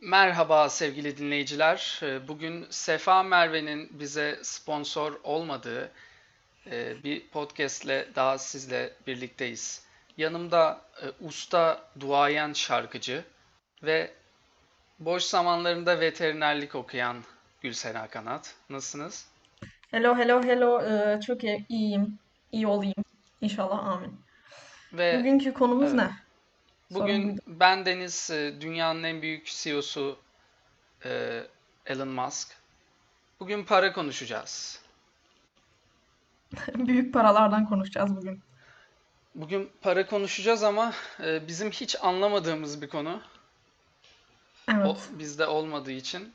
Merhaba sevgili dinleyiciler. Ee, Bugün Sefa Merve'nin bize sponsor olmadığı e, bir podcastle daha sizle birlikteyiz. Yanımda e, usta duayen şarkıcı ve boş zamanlarında veterinerlik okuyan Gülsena Kanat. Nasılsınız? Hello, hello, hello. Ee, çok iyi, iyiyim. İyi olayım. İnşallah, amin. Ve Bugünkü konumuz evet, ne? Bugün buydu. ben Deniz, e, dünyanın en büyük CEO'su e, Elon Musk. Bugün para konuşacağız. Büyük paralardan konuşacağız bugün. Bugün para konuşacağız ama e, bizim hiç anlamadığımız bir konu. O Evet. bizde olmadığı için.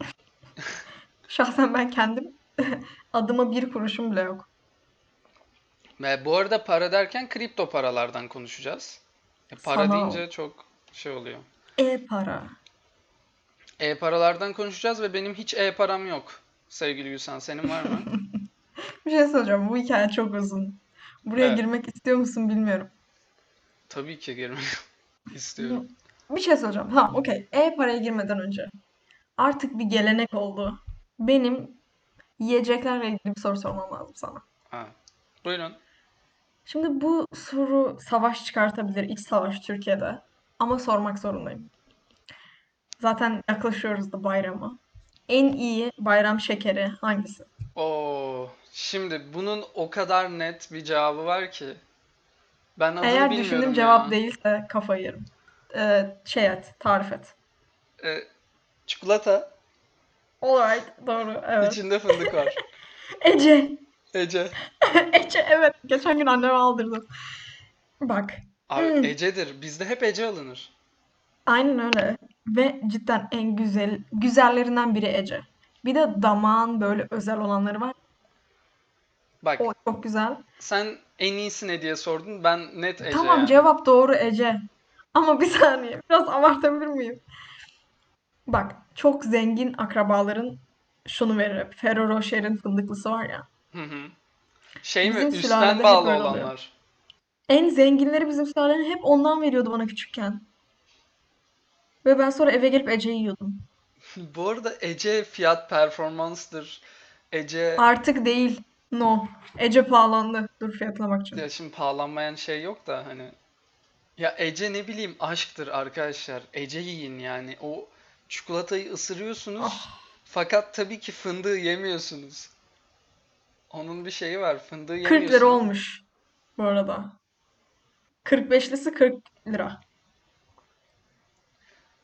Şahsen ben kendim adıma bir kuruşum bile yok. Ve bu arada para derken kripto paralardan konuşacağız. E, para Sanal. deyince çok şey oluyor. E-para. E-paralardan konuşacağız ve benim hiç e-param yok. Sevgili Gülsen, senin var mı? Bir şey söyleyeceğim. Bu hikaye çok uzun. Buraya Evet, girmek istiyor musun bilmiyorum. tabii ki girmek istiyorum. Bir şey söyleyeceğim. Ha, okey. E-paraya girmeden önce artık bir gelenek oldu. Benim yiyeceklerle ilgili bir soru sormam lazım sana. Ha. Buyurun. Şimdi bu soru savaş çıkartabilir, iç savaş Türkiye'de. Ama sormak zorundayım. Zaten yaklaşıyoruz da bayrama. En iyi bayram şekeri hangisi? Oo, şimdi bunun o kadar net bir cevabı var ki. Ben adını Eğer düşündüğüm bilmiyorum cevap ya. değilse kafayı yerim. Ee, şey et, tarif et. E, çikolata. Alright, doğru, evet. İçinde fındık var. Ece. Ece. Ece, evet. Geçen gün anneme aldırdım. Bak. Abi hmm, Ece'dir. Bizde hep Ece alınır. Aynen öyle. Ve cidden en güzel, güzellerinden biri Ece. Bir de damağın böyle özel olanları var. Bak O çok güzel. sen en iyisi ne diye sordun. Ben net Ece Tamam yani. cevap doğru Ece. Ama bir saniye biraz abartabilir miyim? Bak çok zengin akrabaların şunu verir. Ferrero Rocher'in fındıklısı var ya. Hı hı. Şey mi? Bizim Üstten sülalede hep bağlı öyle oluyor. olanlar. En zenginleri bizim sülalenin hep ondan veriyordu bana küçükken. Ve ben sonra eve gelip Ece yiyordum. Bu arada Ece fiyat performanstır. Ece Artık değil. No. Ece pahalandı. Dur fiyatına bakacağım. ya şimdi pahalanmayan şey yok da hani ya Ece ne bileyim aşktır arkadaşlar. Ece yiyin yani. O çikolatayı ısırıyorsunuz Ah, fakat tabii ki fındığı yemiyorsunuz. Onun bir şeyi var. Fındığı 40 lira olmuş bu arada. 45'lisi 40 lira.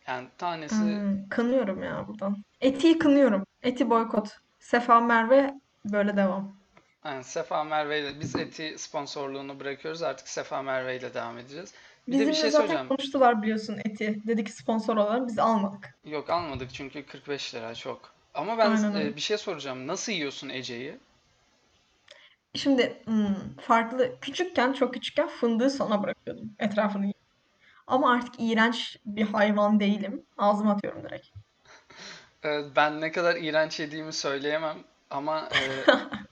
Yani tanesi Hmm, kınıyorum ya buradan. Eti'yi kınıyorum. Eti boykot. Sefa Merve böyle devam. yani Sefa Merve ile biz Eti sponsorluğunu bırakıyoruz. Artık Sefa Merve ile devam edeceğiz. Bir de bir Bizimle şey zaten söyleyeceğim. konuştular biliyorsun Eti. Dedik sponsor olalım. Biz almadık. Yok almadık çünkü 45 lira çok. Ama ben Aynen e, bir şey soracağım. Nasıl yiyorsun Ece'yi? Şimdi hmm, farklı küçükken çok küçükken fındığı sona bırakıyordum etrafını. yiyip. Ama artık iğrenç bir hayvan değilim. Ağzıma atıyorum direkt. E, Ben ne kadar iğrenç yediğimi söyleyemem ama e,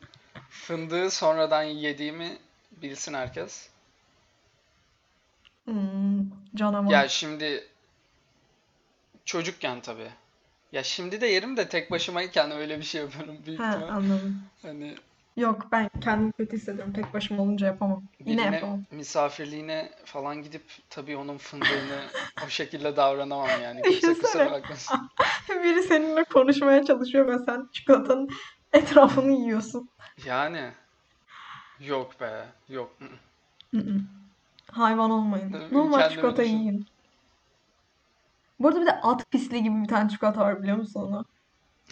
fındığı sonradan yediğimi bilsin herkes. Canavar. Ya şimdi çocukken tabii. Ya şimdi de yerim de tek başımayken öyle bir şey yapıyorum büyük He ihtimal. anladım. Hani Yok ben kendimi kötü hissediyorum. Tek başıma olunca yapamam. Yine birine yapamam. misafirliğine falan gidip tabii onun fındığını o şekilde davranamam yani. Kimse kusura Düşünsene. bakmasın. Biri seninle konuşmaya çalışıyor ve sen çikolatanın etrafını yiyorsun. Yani yok be. Yok. Mm-mm. Hayvan olmayın. Tabii Normal Kendimi çikolata düşün. yiyin. Bu arada bir de at pisliği gibi bir tane çikolata var biliyor musun onu?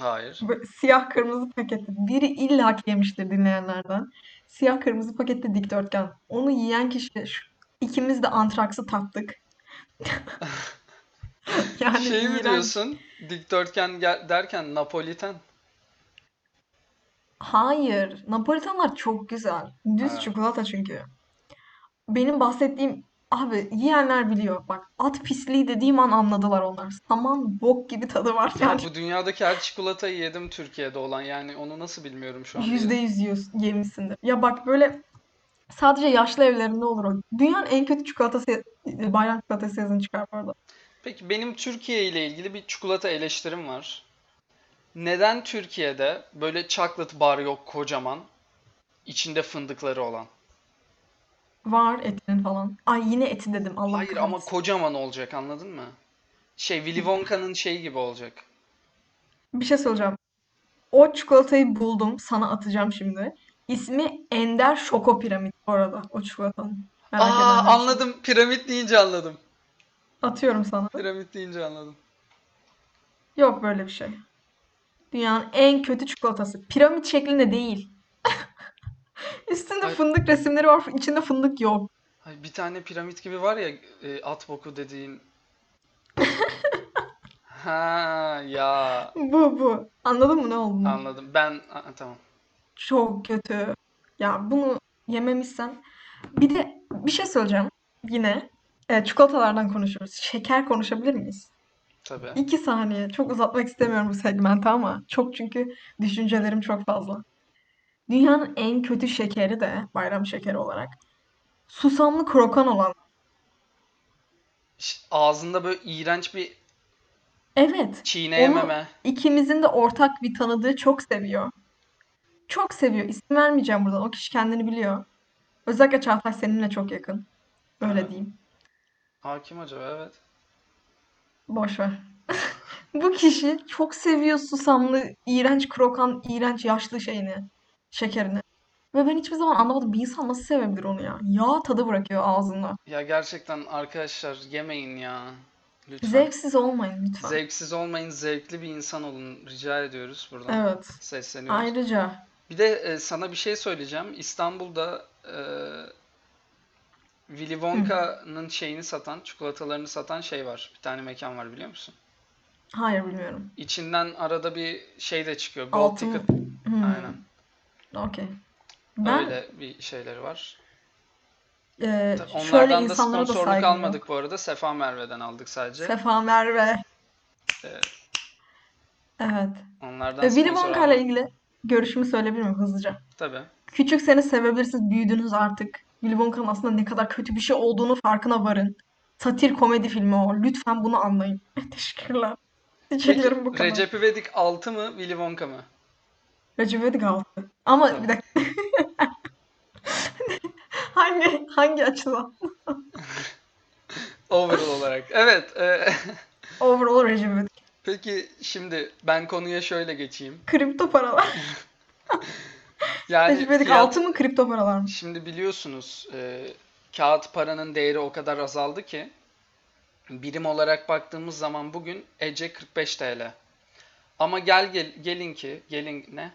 Hayır. Böyle siyah kırmızı paketli. Biri illaki yemiştir dinleyenlerden. Siyah kırmızı paketli dikdörtgen. Onu yiyen kişi şu, ikimiz de antraksı tattık. Yani Şey mi iğrenç. diyorsun? Dikdörtgen gel- derken Napoliten. Hayır. Napolitanlar çok güzel. Düz Ha. çikolata çünkü. Benim bahsettiğim abi yiyenler biliyor. Bak at pisliği dediğim an anladılar onlar. Saman bok gibi tadı var Ya yani. bu dünyadaki her çikolatayı yedim Türkiye'de olan. Yani onu nasıl bilmiyorum şu an Yüzde yüz yiyorsun, yemişsindir. Ya bak böyle sadece yaşlı evlerinde olur o. Dünyanın en kötü çikolatası, bayram çikolatası yazın çıkar bu arada. Peki benim Türkiye ile ilgili bir çikolata eleştirim var. Neden Türkiye'de böyle chocolate bar yok kocaman, içinde fındıkları olan? Var etinin falan. Ay yine eti dedim. Allah Hayır ama kahretsin. kocaman olacak anladın mı? Şey Willy Wonka'nın şeyi gibi olacak. Bir şey söyleyeceğim. O çikolatayı buldum. Sana atacağım şimdi. İsmi Ender Şoko Piramit bu arada o çikolatanın. Merak Aa edenler anladım. Piramit deyince anladım. Atıyorum sana. Piramit deyince anladım. Yok böyle bir şey. Dünyanın en kötü çikolatası. Piramit şeklinde değil. Üstünde Hayır. fındık resimleri var. içinde fındık yok. Ay, bir tane piramit gibi var ya e, at boku dediğin. Ha ya Bu bu. Anladın mı ne olduğunu? anladım. Ben Aa, tamam. Çok kötü. Ya bunu yememişsen. Bir de bir şey söyleyeceğim. Yine e, çikolatalardan konuşuyoruz. Şeker konuşabilir miyiz? Tabii. İki saniye. Çok uzatmak istemiyorum bu segmenti ama çok çünkü düşüncelerim çok fazla. Dünyanın en kötü şekeri de bayram şekeri olarak susamlı krokan olan. Ş- Ağzında böyle iğrenç bir Evet. Onu çiğneyememe. ikimizin de ortak bir tanıdığı çok seviyor. Çok seviyor. İsim vermeyeceğim buradan. O kişi kendini biliyor. Özellikle Çağatay seninle çok yakın. Öyle Evet. diyeyim. Hakim acaba evet. Boş ver. Bu kişi çok seviyor susamlı, iğrenç krokan, iğrenç yaşlı şeyini, şekerini. Ve ben hiçbir zaman anlamadım. Bir insan nasıl sevebilir onu ya? Yağ tadı bırakıyor ağzında. Ya gerçekten arkadaşlar yemeyin ya. Lütfen. Zevksiz olmayın lütfen. Zevksiz olmayın, zevkli bir insan olun. Rica ediyoruz buradan. Evet. Sesleniyoruz. Ayrıca Bir de e, sana bir şey söyleyeceğim. İstanbul'da e, Willy Wonka'nın şeyini satan, çikolatalarını satan şey var. Bir tane mekan var biliyor musun? hayır bilmiyorum. İçinden arada bir şey de çıkıyor. Gold Altın ticket. Hmm, Aynen. Okey. Ben Öyle bir şeyleri var. e, Ta- şöyle Onlardan da insanlara da sponsorluk saygım almadık bu arada. Sefa Merve'den aldık sadece. Sefa Merve. Evet. Evet. Onlardan E, Willy sponsor Wonka ile almadık. ilgili görüşümü söyleyebilir miyim hızlıca? Tabii. Küçükseniz sevebilirsiniz, büyüdünüz artık. Willy Wonka'nın aslında ne kadar kötü bir şey olduğunu farkına varın. Satir komedi filmi o. Lütfen bunu anlayın. Teşekkürler. Peki Diyeceklerim bu kadar. Recep İvedik 6 mı, Willy Wonka mı? Recep İvedik altı. Ama bir dakika. Hangi hangi açıdan? Overall olarak. Evet. e, Overall Recep İvedik. Peki şimdi ben konuya şöyle geçeyim. Kripto paralar. Yani Recep İvedik fiyat altı mı kripto paralar mı? şimdi biliyorsunuz e, kağıt paranın değeri o kadar azaldı ki birim olarak baktığımız zaman bugün Ece 45 TL. Ama gel, gel gelin ki gelin ne?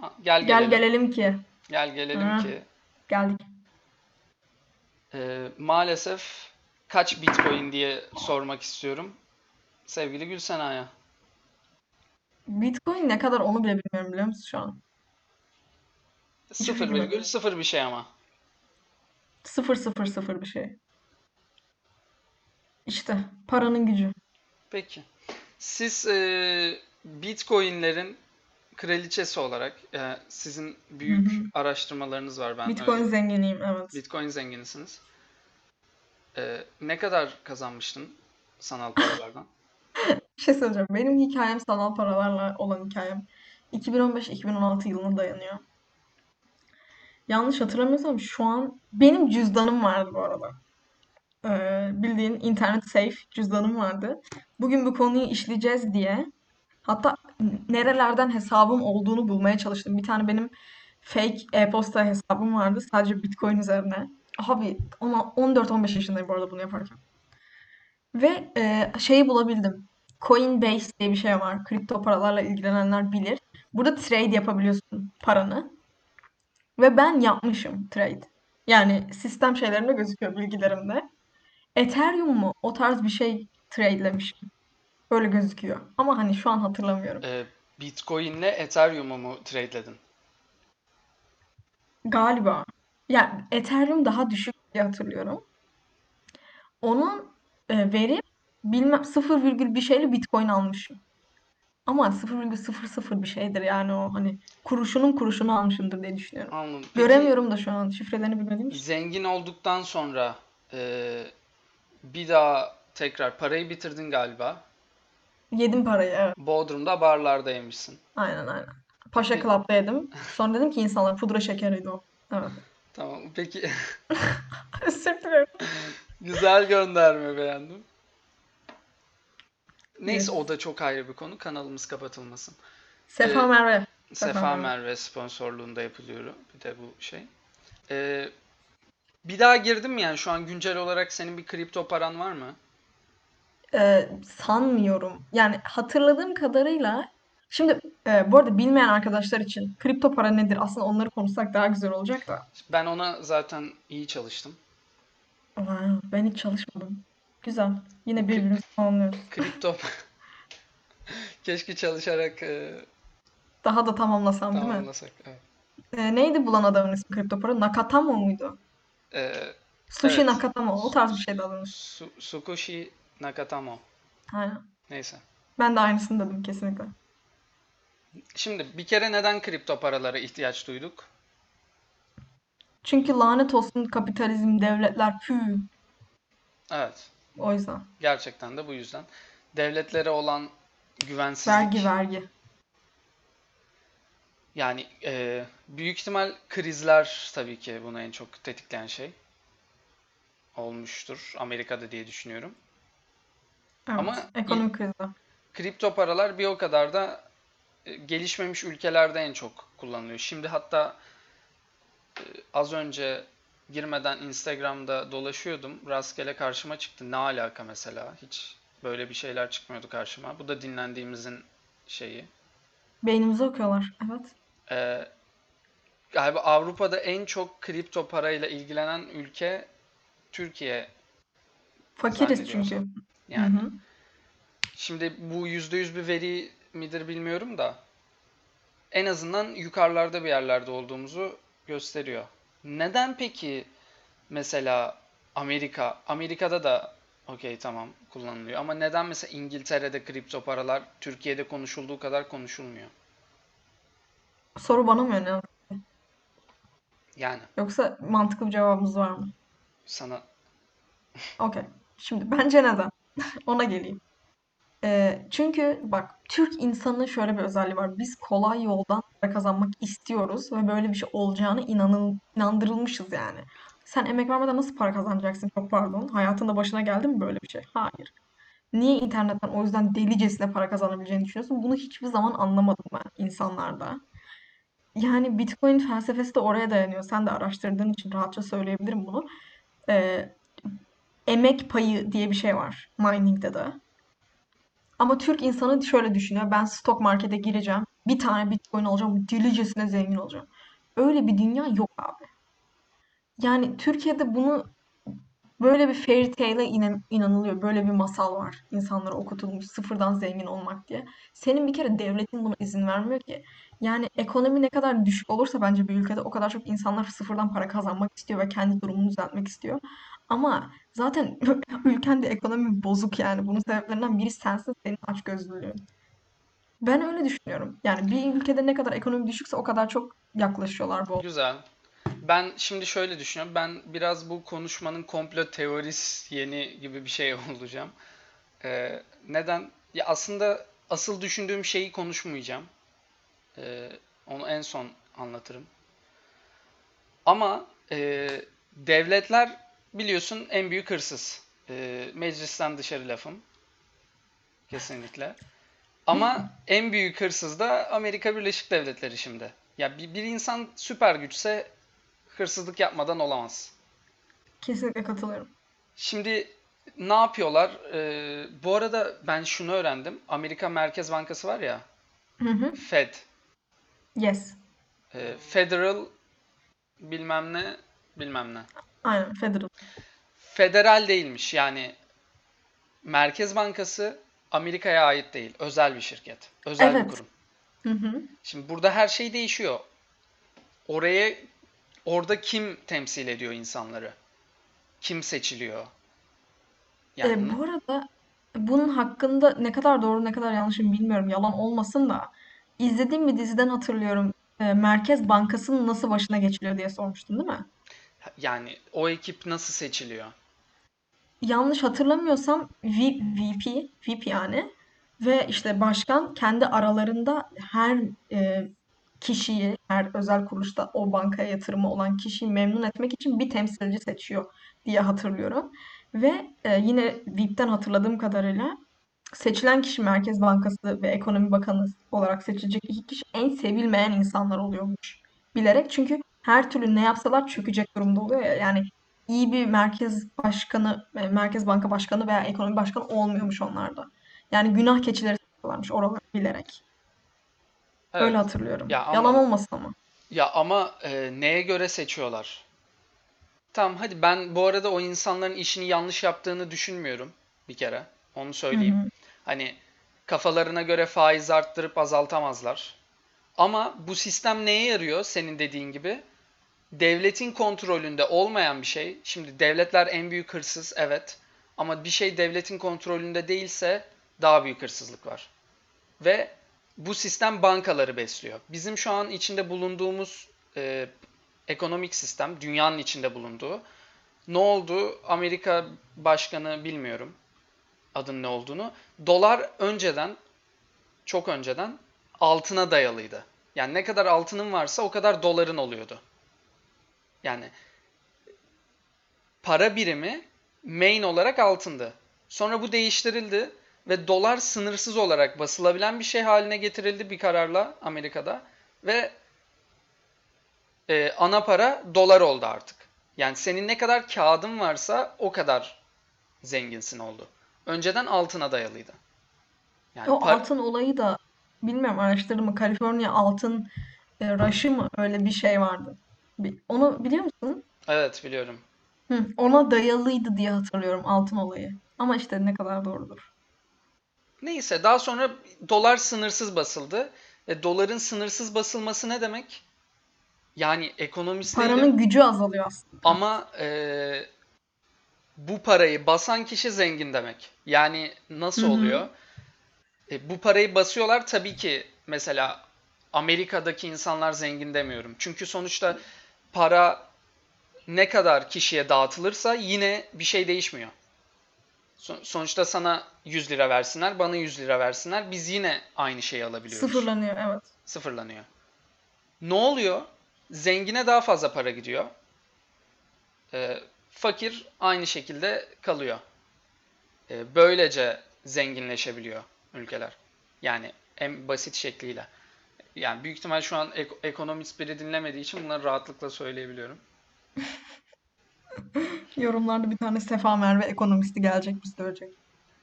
Ha, Gel Gel gelelim. gelelim ki. Gel gelelim Hı, ki geldik. e, maalesef kaç Bitcoin diye sormak istiyorum. Sevgili Gülsena'ya. Bitcoin ne kadar onu bile bilmiyorum biliyor musun şu an? Hiç fikrim yok. 0,0 bir şey ama. Sıfır sıfır sıfır bir şey. İşte paranın gücü. Peki. Siz e, Bitcoin'lerin kraliçesi olarak e, sizin büyük hı. araştırmalarınız var ben Bitcoin öyle. zenginiyim evet. Bitcoin zenginisiniz. E, ne kadar kazanmıştın sanal paralardan? Bir şey söyleyeceğim. Benim hikayem sanal paralarla olan hikayem 2015-2016 yılına dayanıyor. Yanlış hatırlamıyorsam şu an benim cüzdanım vardı bu arada. Ee, bildiğin internet safe cüzdanım vardı. Bugün bu konuyu işleyeceğiz diye hatta nerelerden hesabım olduğunu bulmaya çalıştım. Bir tane benim fake e-posta hesabım vardı sadece Bitcoin üzerine. Abi ama 14-15 yaşındayım bu arada bunu yaparken. Ve e, şeyi bulabildim. Coinbase diye bir şey var. Kripto paralarla ilgilenenler bilir. Burada trade yapabiliyorsun paranı. Ve ben yapmışım trade. Yani sistem şeylerinde gözüküyor bilgilerimde. Ethereum mu? O tarz bir şey tradelemişim. Öyle gözüküyor. Ama hani şu an hatırlamıyorum. E, Bitcoin'le Ethereum'u mu trade'ledin? Galiba. Yani Ethereum daha düşük diye hatırlıyorum. Onun e, verip bilmem 0, virgül bir şeyle Bitcoin almışım. Ama 0,00 bir şeydir yani o hani kuruşunun kuruşunu almışımdır diye düşünüyorum. Anladım. Peki Göremiyorum da şu an şifrelerini bilmediğim için. zengin olduktan sonra e, bir daha tekrar parayı bitirdin galiba. Yedim parayı evet. Bodrum'da barlarda yemişsin. Aynen aynen. Paşa Peki, Club'da yedim. Sonra dedim ki insanlar pudra şekeriydi o. Evet. tamam. Peki dilerim. güzel gönderme beğendim. Neyse o da çok ayrı bir konu. Kanalımız kapatılmasın. Sefa Ee, Merve. Sefa Sefa Merve. Merve sponsorluğunda yapılıyor bir de bu şey. Ee, bir daha girdim mi yani şu an güncel olarak senin bir kripto paran var mı? Ee, sanmıyorum. Yani hatırladığım kadarıyla şimdi e, bu arada bilmeyen arkadaşlar için kripto para nedir? Aslında onları konuşsak daha güzel olacak da. Ben ona zaten iyi çalıştım. Wow, ben hiç çalışmadım. Güzel. Yine K- birbirimizi tamamlıyoruz. kripto keşke çalışarak e, Daha da tamamlasam değil mi? tamamlasak. Evet. Ee, neydi bulan adamın ismi kripto para? Nakatamo muydu? Ee, Sushi evet. Nakatamo. O tarz bir şeydi adamın. Su- Tsukushi Nakatamo. Aynen. Neyse. Ben de aynısını dedim kesinlikle. Şimdi bir kere neden kripto paralara ihtiyaç duyduk? Çünkü lanet olsun kapitalizm, devletler, pü. Evet. O yüzden. Gerçekten de bu yüzden. Devletlere olan Vergi, güvensizlik. vergi. Yani e, büyük ihtimal krizler tabii ki bunu en çok tetikleyen şey olmuştur Amerika'da diye düşünüyorum. Ama Evet. il- Ekonomik krizler. kripto paralar bir o kadar da e, gelişmemiş ülkelerde en çok kullanılıyor. Şimdi hatta e, az önce girmeden Instagram'da dolaşıyordum. Rastgele karşıma çıktı. Ne alaka mesela? Hiç böyle bir şeyler çıkmıyordu karşıma. Bu da dinlendiğimizin şeyi. Beynimizi okuyorlar. Evet. E, galiba Avrupa'da en çok kripto parayla ilgilenen ülke Türkiye Fakiriz çünkü. Hı Yani hı. şimdi bu %100 bir veri midir bilmiyorum da en azından yukarılarda bir yerlerde olduğumuzu gösteriyor. Neden peki mesela Amerika, Amerika'da da okey tamam kullanılıyor ama neden mesela İngiltere'de kripto paralar Türkiye'de konuşulduğu kadar konuşulmuyor? Soru bana mı yöneldi? Yani Yoksa mantıklı bir cevabımız var mı? sana Okey. Şimdi bence neden? Ona geleyim. Ee, çünkü bak Türk insanının şöyle bir özelliği var. Biz kolay yoldan para kazanmak istiyoruz ve böyle bir şey olacağını inanıl inandırılmışız yani. Sen emek vermeden nasıl para kazanacaksın? Çok pardon. Hayatında başına geldi mi böyle bir şey? Hayır. Niye internetten o yüzden delicesine para kazanabileceğini düşünüyorsun? Bunu hiçbir zaman anlamadım ben insanlarda. Yani Bitcoin felsefesi de oraya dayanıyor. Sen de araştırdığın için rahatça söyleyebilirim bunu. Ee, emek payı diye bir şey var mining'de de. Ama Türk insanı şöyle düşünüyor. Ben stok markete gireceğim. Bir tane Bitcoin alacağım. Delicesine zengin olacağım. Öyle bir dünya yok abi. Yani Türkiye'de bunu böyle bir fairy tale'e inan- inanılıyor. Böyle bir masal var. İnsanlara okutulmuş sıfırdan zengin olmak diye. Senin bir kere devletin buna izin vermiyor ki. Yani ekonomi ne kadar düşük olursa bence bir ülkede o kadar çok insanlar sıfırdan para kazanmak istiyor ve kendi durumunu düzeltmek istiyor. Ama zaten ülkende ekonomi bozuk yani. Bunun sebeplerinden biri sensin, senin açgözlülüğün. Ben öyle düşünüyorum. Yani bir ülkede ne kadar ekonomi düşükse o kadar çok yaklaşıyorlar bu. güzel. Ben şimdi şöyle düşünüyorum. Ben biraz bu konuşmanın komplo teorisyeni gibi bir şey olacağım. Ee, neden? Ya aslında asıl düşündüğüm şeyi konuşmayacağım. Ee, onu en son anlatırım. Ama e, devletler biliyorsun en büyük hırsız. E, meclisten dışarı lafım. Kesinlikle. Ama en büyük hırsız da Amerika Birleşik Devletleri şimdi. Ya bir, bir insan süper güçse hırsızlık yapmadan olamaz. Kesinlikle katılıyorum. Şimdi ne yapıyorlar? Ee, bu arada ben şunu öğrendim. Amerika Merkez Bankası var ya, Hı hı. Fed. Yes. Ee, Federal bilmem ne bilmem ne. Aynen. Federal. Federal değilmiş. Yani Merkez Bankası Amerika'ya ait değil. Özel bir şirket. Özel bir Evet. kurum. Hı hı. Şimdi burada her şey değişiyor. Oraya orada kim temsil ediyor insanları? Kim seçiliyor? Yani Ee, bu arada bunun hakkında ne kadar doğru ne kadar yanlışım bilmiyorum. Yalan olmasın da. İzlediğim bir diziden hatırlıyorum. Ee, Merkez Bankası'nın nasıl başına geçiliyor diye sormuştun değil mi? Yani o ekip nasıl seçiliyor? yanlış hatırlamıyorsam V- VP, VP yani ve işte başkan kendi aralarında her e, kişiyi, her özel kuruluşta o bankaya yatırımı olan kişiyi memnun etmek için bir temsilci seçiyor diye hatırlıyorum. Ve e, yine VIP'ten hatırladığım kadarıyla seçilen kişi Merkez Bankası ve Ekonomi Bakanı olarak seçilecek iki kişi en sevilmeyen insanlar oluyormuş. Bilerek çünkü her türlü ne yapsalar çökecek durumda oluyor ya. Yani iyi bir merkez başkanı, e, Merkez Banka Başkanı veya ekonomi başkanı olmuyormuş onlarda. Yani günah keçileri seçiyorlarmış oraları bilerek. Öyle Evet. hatırlıyorum. Ya Yalan ama olmasın ama. ya ama e, neye göre seçiyorlar? Tamam hadi ben bu arada o insanların işini yanlış yaptığını düşünmüyorum bir kere. Onu Hı söyleyeyim. hı. Hani kafalarına göre faiz arttırıp azaltamazlar. Ama bu sistem neye yarıyor senin dediğin gibi? Devletin kontrolünde olmayan bir şey. Şimdi devletler en büyük hırsız evet. Ama bir şey devletin kontrolünde değilse daha büyük hırsızlık var. Ve bu sistem bankaları besliyor. Bizim şu an içinde bulunduğumuz e, ekonomik sistem, dünyanın içinde bulunduğu. Ne oldu? Amerika başkanı bilmiyorum adın ne olduğunu. Dolar önceden, çok önceden altına dayalıydı. Yani ne kadar altının varsa o kadar doların oluyordu. Yani para birimi main olarak altındı. Sonra bu değiştirildi ve dolar sınırsız olarak basılabilen bir şey haline getirildi bir kararla Amerika'da ve e, ana para dolar oldu artık. Yani senin ne kadar kağıdın varsa o kadar zenginsin oldu. Önceden altına dayalıydı. Yani O altın olayı da bilmiyorum araştırdın mı? Kaliforniya altın e, rush'ı mı? Öyle bir şey vardı. Onu biliyor musun? evet biliyorum. Hı, ona dayalıydı diye hatırlıyorum altın olayı. Ama işte ne kadar doğrudur. Neyse daha sonra dolar sınırsız basıldı. E, doların sınırsız basılması ne demek? Yani ekonomist değilim Paranın gücü azalıyor aslında. ama e, bu parayı basan kişi zengin demek. Yani Hı nasıl hı. oluyor? E, bu parayı basıyorlar tabii ki mesela Amerika'daki insanlar zengin demiyorum. Çünkü sonuçta para ne kadar kişiye dağıtılırsa yine bir şey değişmiyor. Son- sonuçta sana 100 lira versinler, bana 100 lira versinler. Biz yine aynı şeyi alabiliyoruz. Sıfırlanıyor evet. Sıfırlanıyor. Ne oluyor? Zengine daha fazla para gidiyor. Ee, fakir aynı şekilde kalıyor. Ee, böylece zenginleşebiliyor ülkeler. Yani en basit şekliyle. Yani büyük ihtimal şu an ek- ekonomist biri dinlemediği için bunları rahatlıkla söyleyebiliyorum. Yorumlarda bir tane Sefa Merve ekonomisti gelecek bizi dövecek.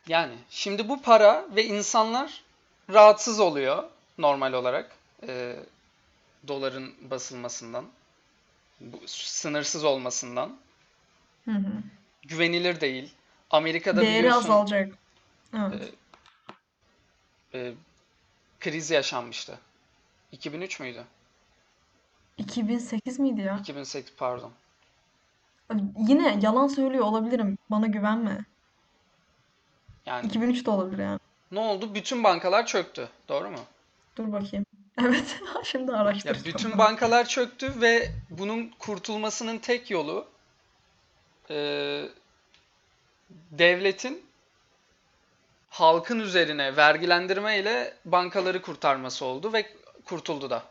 Yani şimdi bu para ve insanlar rahatsız oluyor normal olarak e, doların basılmasından, bu sınırsız olmasından. Hı hı. Güvenilir değil. Amerika'da Değeri biliyorsun azalacak. e, Evet. e, kriz yaşanmıştı. 2003 müydü? 2008 miydi ya? 2008 pardon. Yine yalan söylüyor olabilirim. Bana güvenme. Yani 2003 de olabilir yani. ne oldu? Bütün bankalar çöktü. Doğru mu? Dur bakayım. Evet. Şimdi Ya araştıracağım bütün bankalar çöktü ve bunun kurtulmasının tek yolu e, devletin halkın üzerine vergilendirme ile bankaları kurtarması oldu ve kurtuldu da.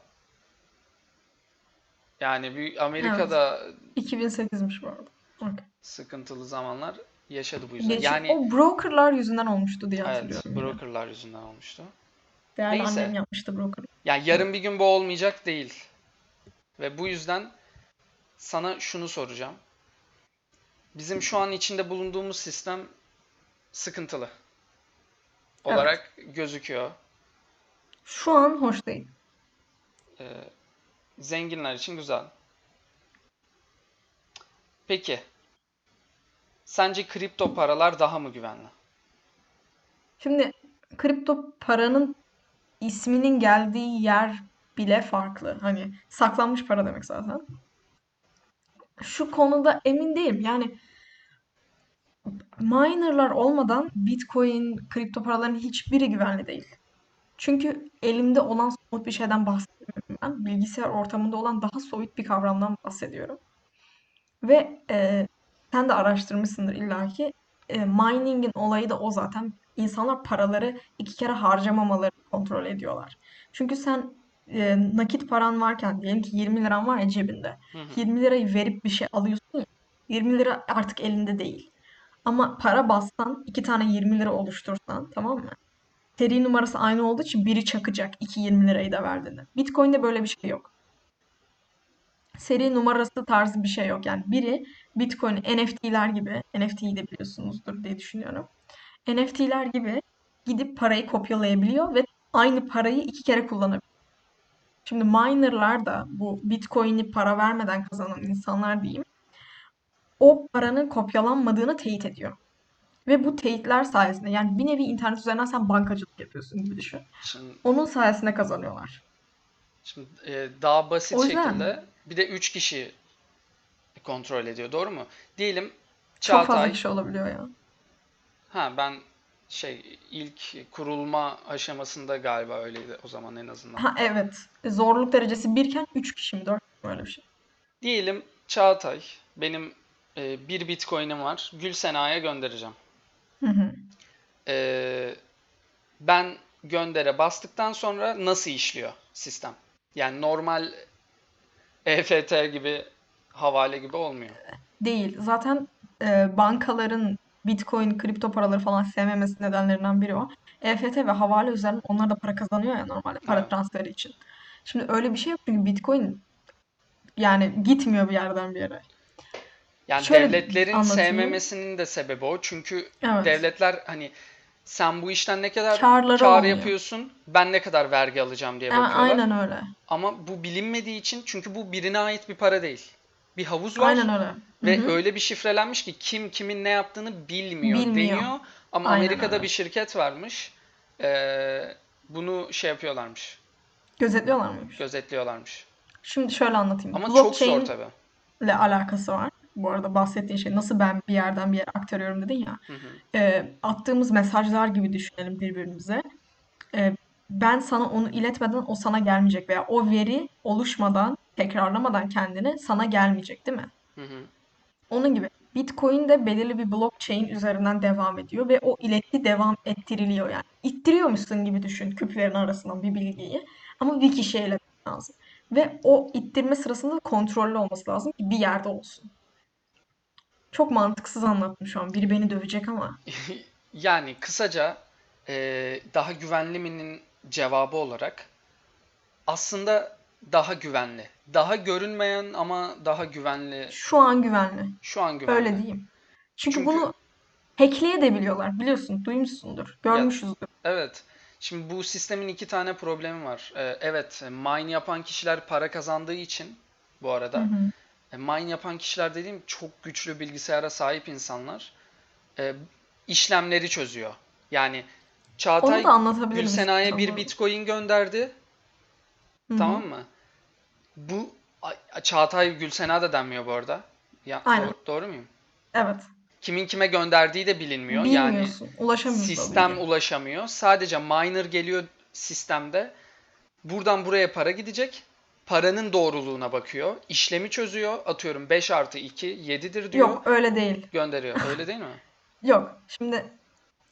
Yani bir Evet. Amerika'da 2008'miş bu arada. Okey. sıkıntılı zamanlar yaşadı bu yüzden. Geçi Yani o brokerlar yüzünden olmuştu diye evet hatırlıyorum yine. brokerlar yüzünden olmuştu. Değerli annem Neyse. yapmıştı broker. Yani yarın bir gün bu olmayacak değil. Ve bu yüzden sana şunu soracağım. Bizim şu an içinde bulunduğumuz sistem sıkıntılı Evet. olarak gözüküyor. Şu an hoş değil. Ee, zenginler için güzel. Peki, sence kripto paralar daha mı güvenli? Şimdi kripto paranın isminin geldiği yer bile farklı. Hani saklanmış para demek zaten. Şu konuda emin değilim. Yani minerlar olmadan Bitcoin, kripto paraların hiçbiri güvenli değil. Çünkü elimde olan somut bir şeyden bahsetmiyorum ben. Bilgisayar ortamında olan daha soyut bir kavramdan bahsediyorum. Ve e, sen de araştırmışsındır illaki. e, mining'in olayı da o zaten. İnsanlar paraları iki kere harcamamaları kontrol ediyorlar. Çünkü sen e, nakit paran varken diyelim ki 20 liran var ya cebinde. Hı hı. 20 lirayı verip bir şey alıyorsun ya. 20 lira artık elinde değil. Ama para bassan iki tane 20 lira oluştursan tamam mı? Seri numarası aynı olduğu için biri çakacak iki 20 lirayı da verdiğinde. Bitcoin'de böyle bir şey yok. Seri numarası tarzı bir şey yok. Yani biri Bitcoin NFT'ler gibi, NFT'yi de biliyorsunuzdur diye düşünüyorum. NFT'ler gibi gidip parayı kopyalayabiliyor ve aynı parayı iki kere kullanabiliyor. Şimdi minerlar da bu Bitcoin'i para vermeden kazanan insanlar diyeyim. O paranın kopyalanmadığını teyit ediyor. Ve bu teyitler sayesinde yani bir nevi internet üzerinden sen bankacılık yapıyorsun gibi düşün. Şimdi, Onun sayesinde kazanıyorlar. şimdi e, daha basit O yüzden şekilde bir de 3 kişi kontrol ediyor. Doğru mu? Diyelim çok fazla Çağatay. kişi olabiliyor ya. Ha ben şey ilk kurulma aşamasında galiba öyleydi o zaman en azından. Ha evet. E, Zorluk derecesi birken 3 kişi mi 4 kişi mi öyle bir şey. Diyelim Çağatay benim e, bir Bitcoin'im var. Gülsena'ya göndereceğim. Hı hı. E, ben göndere bastıktan sonra nasıl işliyor sistem? Yani normal EFT gibi havale gibi olmuyor. Değil. Zaten e, bankaların Bitcoin, kripto paraları falan sevmemesi nedenlerinden biri o. EFT ve havale üzerinden onlar da para kazanıyor ya normalde para Evet. transferi için. Şimdi öyle bir şey yok çünkü Bitcoin yani gitmiyor bir yerden bir yere. Yani Şöyle devletlerin anlatayım. sevmemesinin de sebebi o. Çünkü Evet. devletler hani sen bu işten ne kadar Karları kar olmuyor. yapıyorsun, ben ne kadar vergi alacağım diye bakıyorlar. Aynen öyle. Ama bu bilinmediği için çünkü bu birine ait bir para değil. Bir havuz var Aynen öyle. Ve hı. öyle bir şifrelenmiş ki kim kimin ne yaptığını bilmiyor Bilmiyor. deniyor. Ama Aynen Amerika'da öyle. bir şirket varmış. Ee, bunu şey yapıyorlarmış. Gözetliyorlar mıymış? Gözetliyorlarmış. Şimdi şöyle anlatayım. Ama çok zor Blockchain tabii. ile alakası var. Bu arada bahsettiğin şey nasıl ben bir yerden bir yere aktarıyorum dedin ya. Hı hı. Ee, attığımız mesajlar gibi düşünelim birbirimize. Ee, ben sana onu iletmeden o sana gelmeyecek veya o veri oluşmadan, tekrarlamadan kendini sana gelmeyecek, değil mi? Hı hı. Onun gibi Bitcoin de belirli bir blockchain üzerinden devam ediyor ve o ileti devam ettiriliyor yani. İttiriyormuşsun gibi düşün küplerin arasından bir bilgiyi ama bir kişiye iletmen lazım. Ve o ittirme sırasında kontrollü olması lazım ki bir yerde olsun. Çok mantıksız anlattım şu an. Biri beni dövecek ama. Yani kısaca ee, daha güvenli mi'nin cevabı olarak aslında daha güvenli. Daha görünmeyen ama daha güvenli. Şu an güvenli. Şu an güvenli. Öyle diyeyim. Çünkü Çünkü bunu hackleyebiliyorlar. Biliyorsun, duymuşsundur, ya görmüşüzdür. evet. Şimdi bu sistemin iki tane problemi var. Ee, evet, mine yapan kişiler para kazandığı için bu Hı arada hı. E, mine yapan kişiler dediğim çok güçlü bilgisayara sahip insanlar e, işlemleri çözüyor. Yani Çağatay Gülsena'ya bir. Bitcoin gönderdi. Hı hı. Tamam mı? Bu Çağatay Gülsena da denmiyor bu arada. Ya Aynen. doğru, doğru muyum? Evet. Kimin kime gönderdiği de bilinmiyor. Yani. Ulaşamıyorsun sistem bilgiye. ulaşamıyor. Sadece miner geliyor sistemde. Buradan buraya para gidecek. Paranın doğruluğuna bakıyor. İşlemi çözüyor. Atıyorum 5 artı 2 7'dir diyor. Yok, öyle değil. Gönderiyor. Öyle değil mi? Yok. Şimdi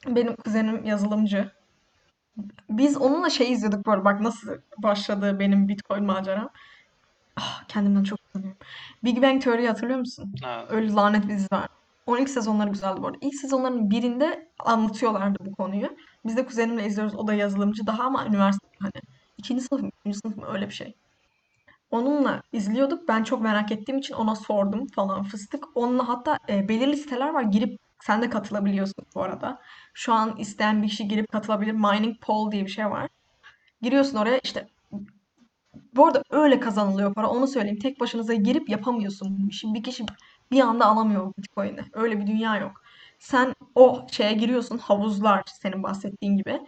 benim kuzenim yazılımcı. Biz onunla şey izliyorduk bu arada. Bak nasıl başladı benim Bitcoin maceram. Ah, kendimden çok utanıyorum. Big Bang Theory'yi hatırlıyor musun? Ha, Öyle lanet bir dizi var. Onun ilk sezonları güzeldi bu arada. İlk sezonların birinde anlatıyorlardı bu konuyu. Biz de kuzenimle izliyoruz. O da yazılımcı daha ama üniversite hani. ikinci sınıf mı, üçüncü sınıf mı öyle bir şey. Onunla izliyorduk. Ben çok merak ettiğim için ona sordum falan fıstık. Onunla hatta e, belirli siteler var. Girip sen de katılabiliyorsun bu arada. Şu an isteyen bir kişi girip katılabilir. Mining Pool diye bir şey var. Giriyorsun oraya işte bu arada öyle kazanılıyor para. Onu söyleyeyim. Tek başınıza girip yapamıyorsun işi. Bir kişi bir anda alamıyor Bitcoin'i. Öyle bir dünya yok. Sen o şeye giriyorsun. Havuzlar senin bahsettiğin gibi.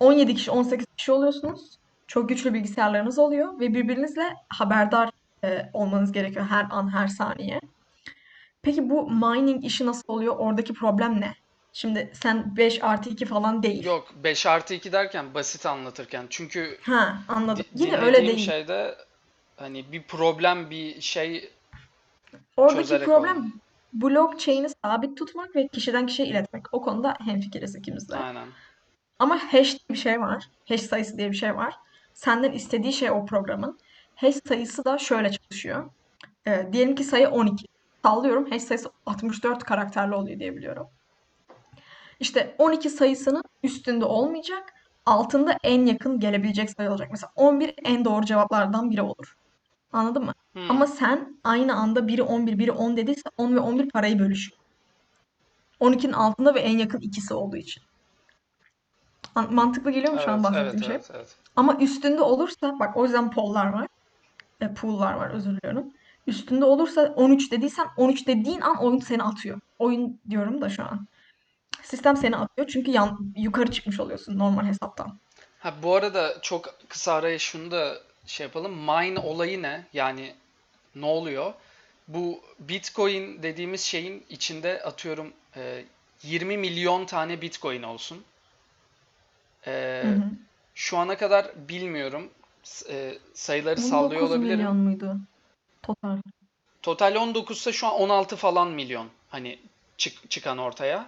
17 kişi, 18 kişi oluyorsunuz. Çok güçlü bilgisayarlarınız oluyor ve birbirinizle haberdar e, olmanız gerekiyor her an, her saniye. Peki bu mining işi nasıl oluyor? Oradaki problem ne? Şimdi sen 5 artı 2 falan değil. Yok 5 artı 2 derken basit anlatırken. Çünkü Ha, anladım. Yine öyle değil. şeyde hani bir problem bir şey Oradaki problem oldu. blockchain'i sabit tutmak ve kişiden kişiye iletmek. O konuda hemfikiriz ikimiz de. Aynen. Ama hash diye bir şey var. Hash sayısı diye bir şey var. Senden istediği şey o programın. Hash sayısı da şöyle çalışıyor. Ee, diyelim ki sayı 12. Sallıyorum hash sayısı 64 karakterli oluyor diye biliyorum. İşte 12 sayısının üstünde olmayacak. Altında en yakın gelebilecek sayı olacak. Mesela 11 en doğru cevaplardan biri olur. Anladın mı? Hmm. Ama sen aynı anda biri 11, biri 10 dediyse 10 ve 11 parayı bölüşüyor. 12'nin altında ve en yakın ikisi olduğu için. An- Mantıklı geliyor mu şu an Evet, bahsettiğim evet, şey? evet, evet. Ama üstünde olursa bak o yüzden poll'lar var. E, pool'lar var özür diliyorum. Üstünde olursa 13 dediysen 13 dediğin an oyun seni atıyor. Oyun diyorum da şu an. Sistem seni atıyor çünkü yan, yukarı çıkmış oluyorsun normal hesaptan. Ha bu arada çok kısa araya şunu da şey yapalım. Mine olayı ne? Yani ne oluyor? Bu Bitcoin dediğimiz şeyin içinde atıyorum e, 20 milyon tane Bitcoin olsun. E, Hı hı. şu ana kadar bilmiyorum. E, sayıları sallıyor 19 olabilirim. milyon muydu? Total. Total 19 ise şu an 16 falan milyon. Hani çık, çıkan ortaya.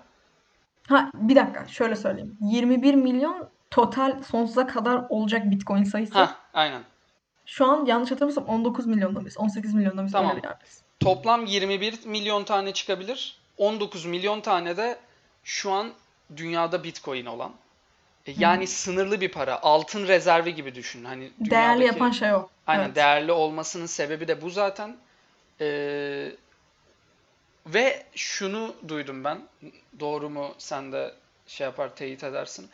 Ha bir dakika şöyle söyleyeyim. 21 milyon total sonsuza kadar olacak Bitcoin sayısı. Ha, aynen. Şu an yanlış hatırlamıyorsam 19 milyonda mıyız? 18 milyonda? Öyle Tamam. Toplam 21 milyon tane çıkabilir. 19 milyon tane de şu an dünyada Bitcoin olan. E, Yani sınırlı bir para. Altın rezervi gibi düşün. Hani Değerli dünyadaki yapan şey o. aynen Evet. değerli olmasının sebebi de bu zaten. Ee, ve şunu duydum ben. Doğru mu sen de şey yapar teyit edersin.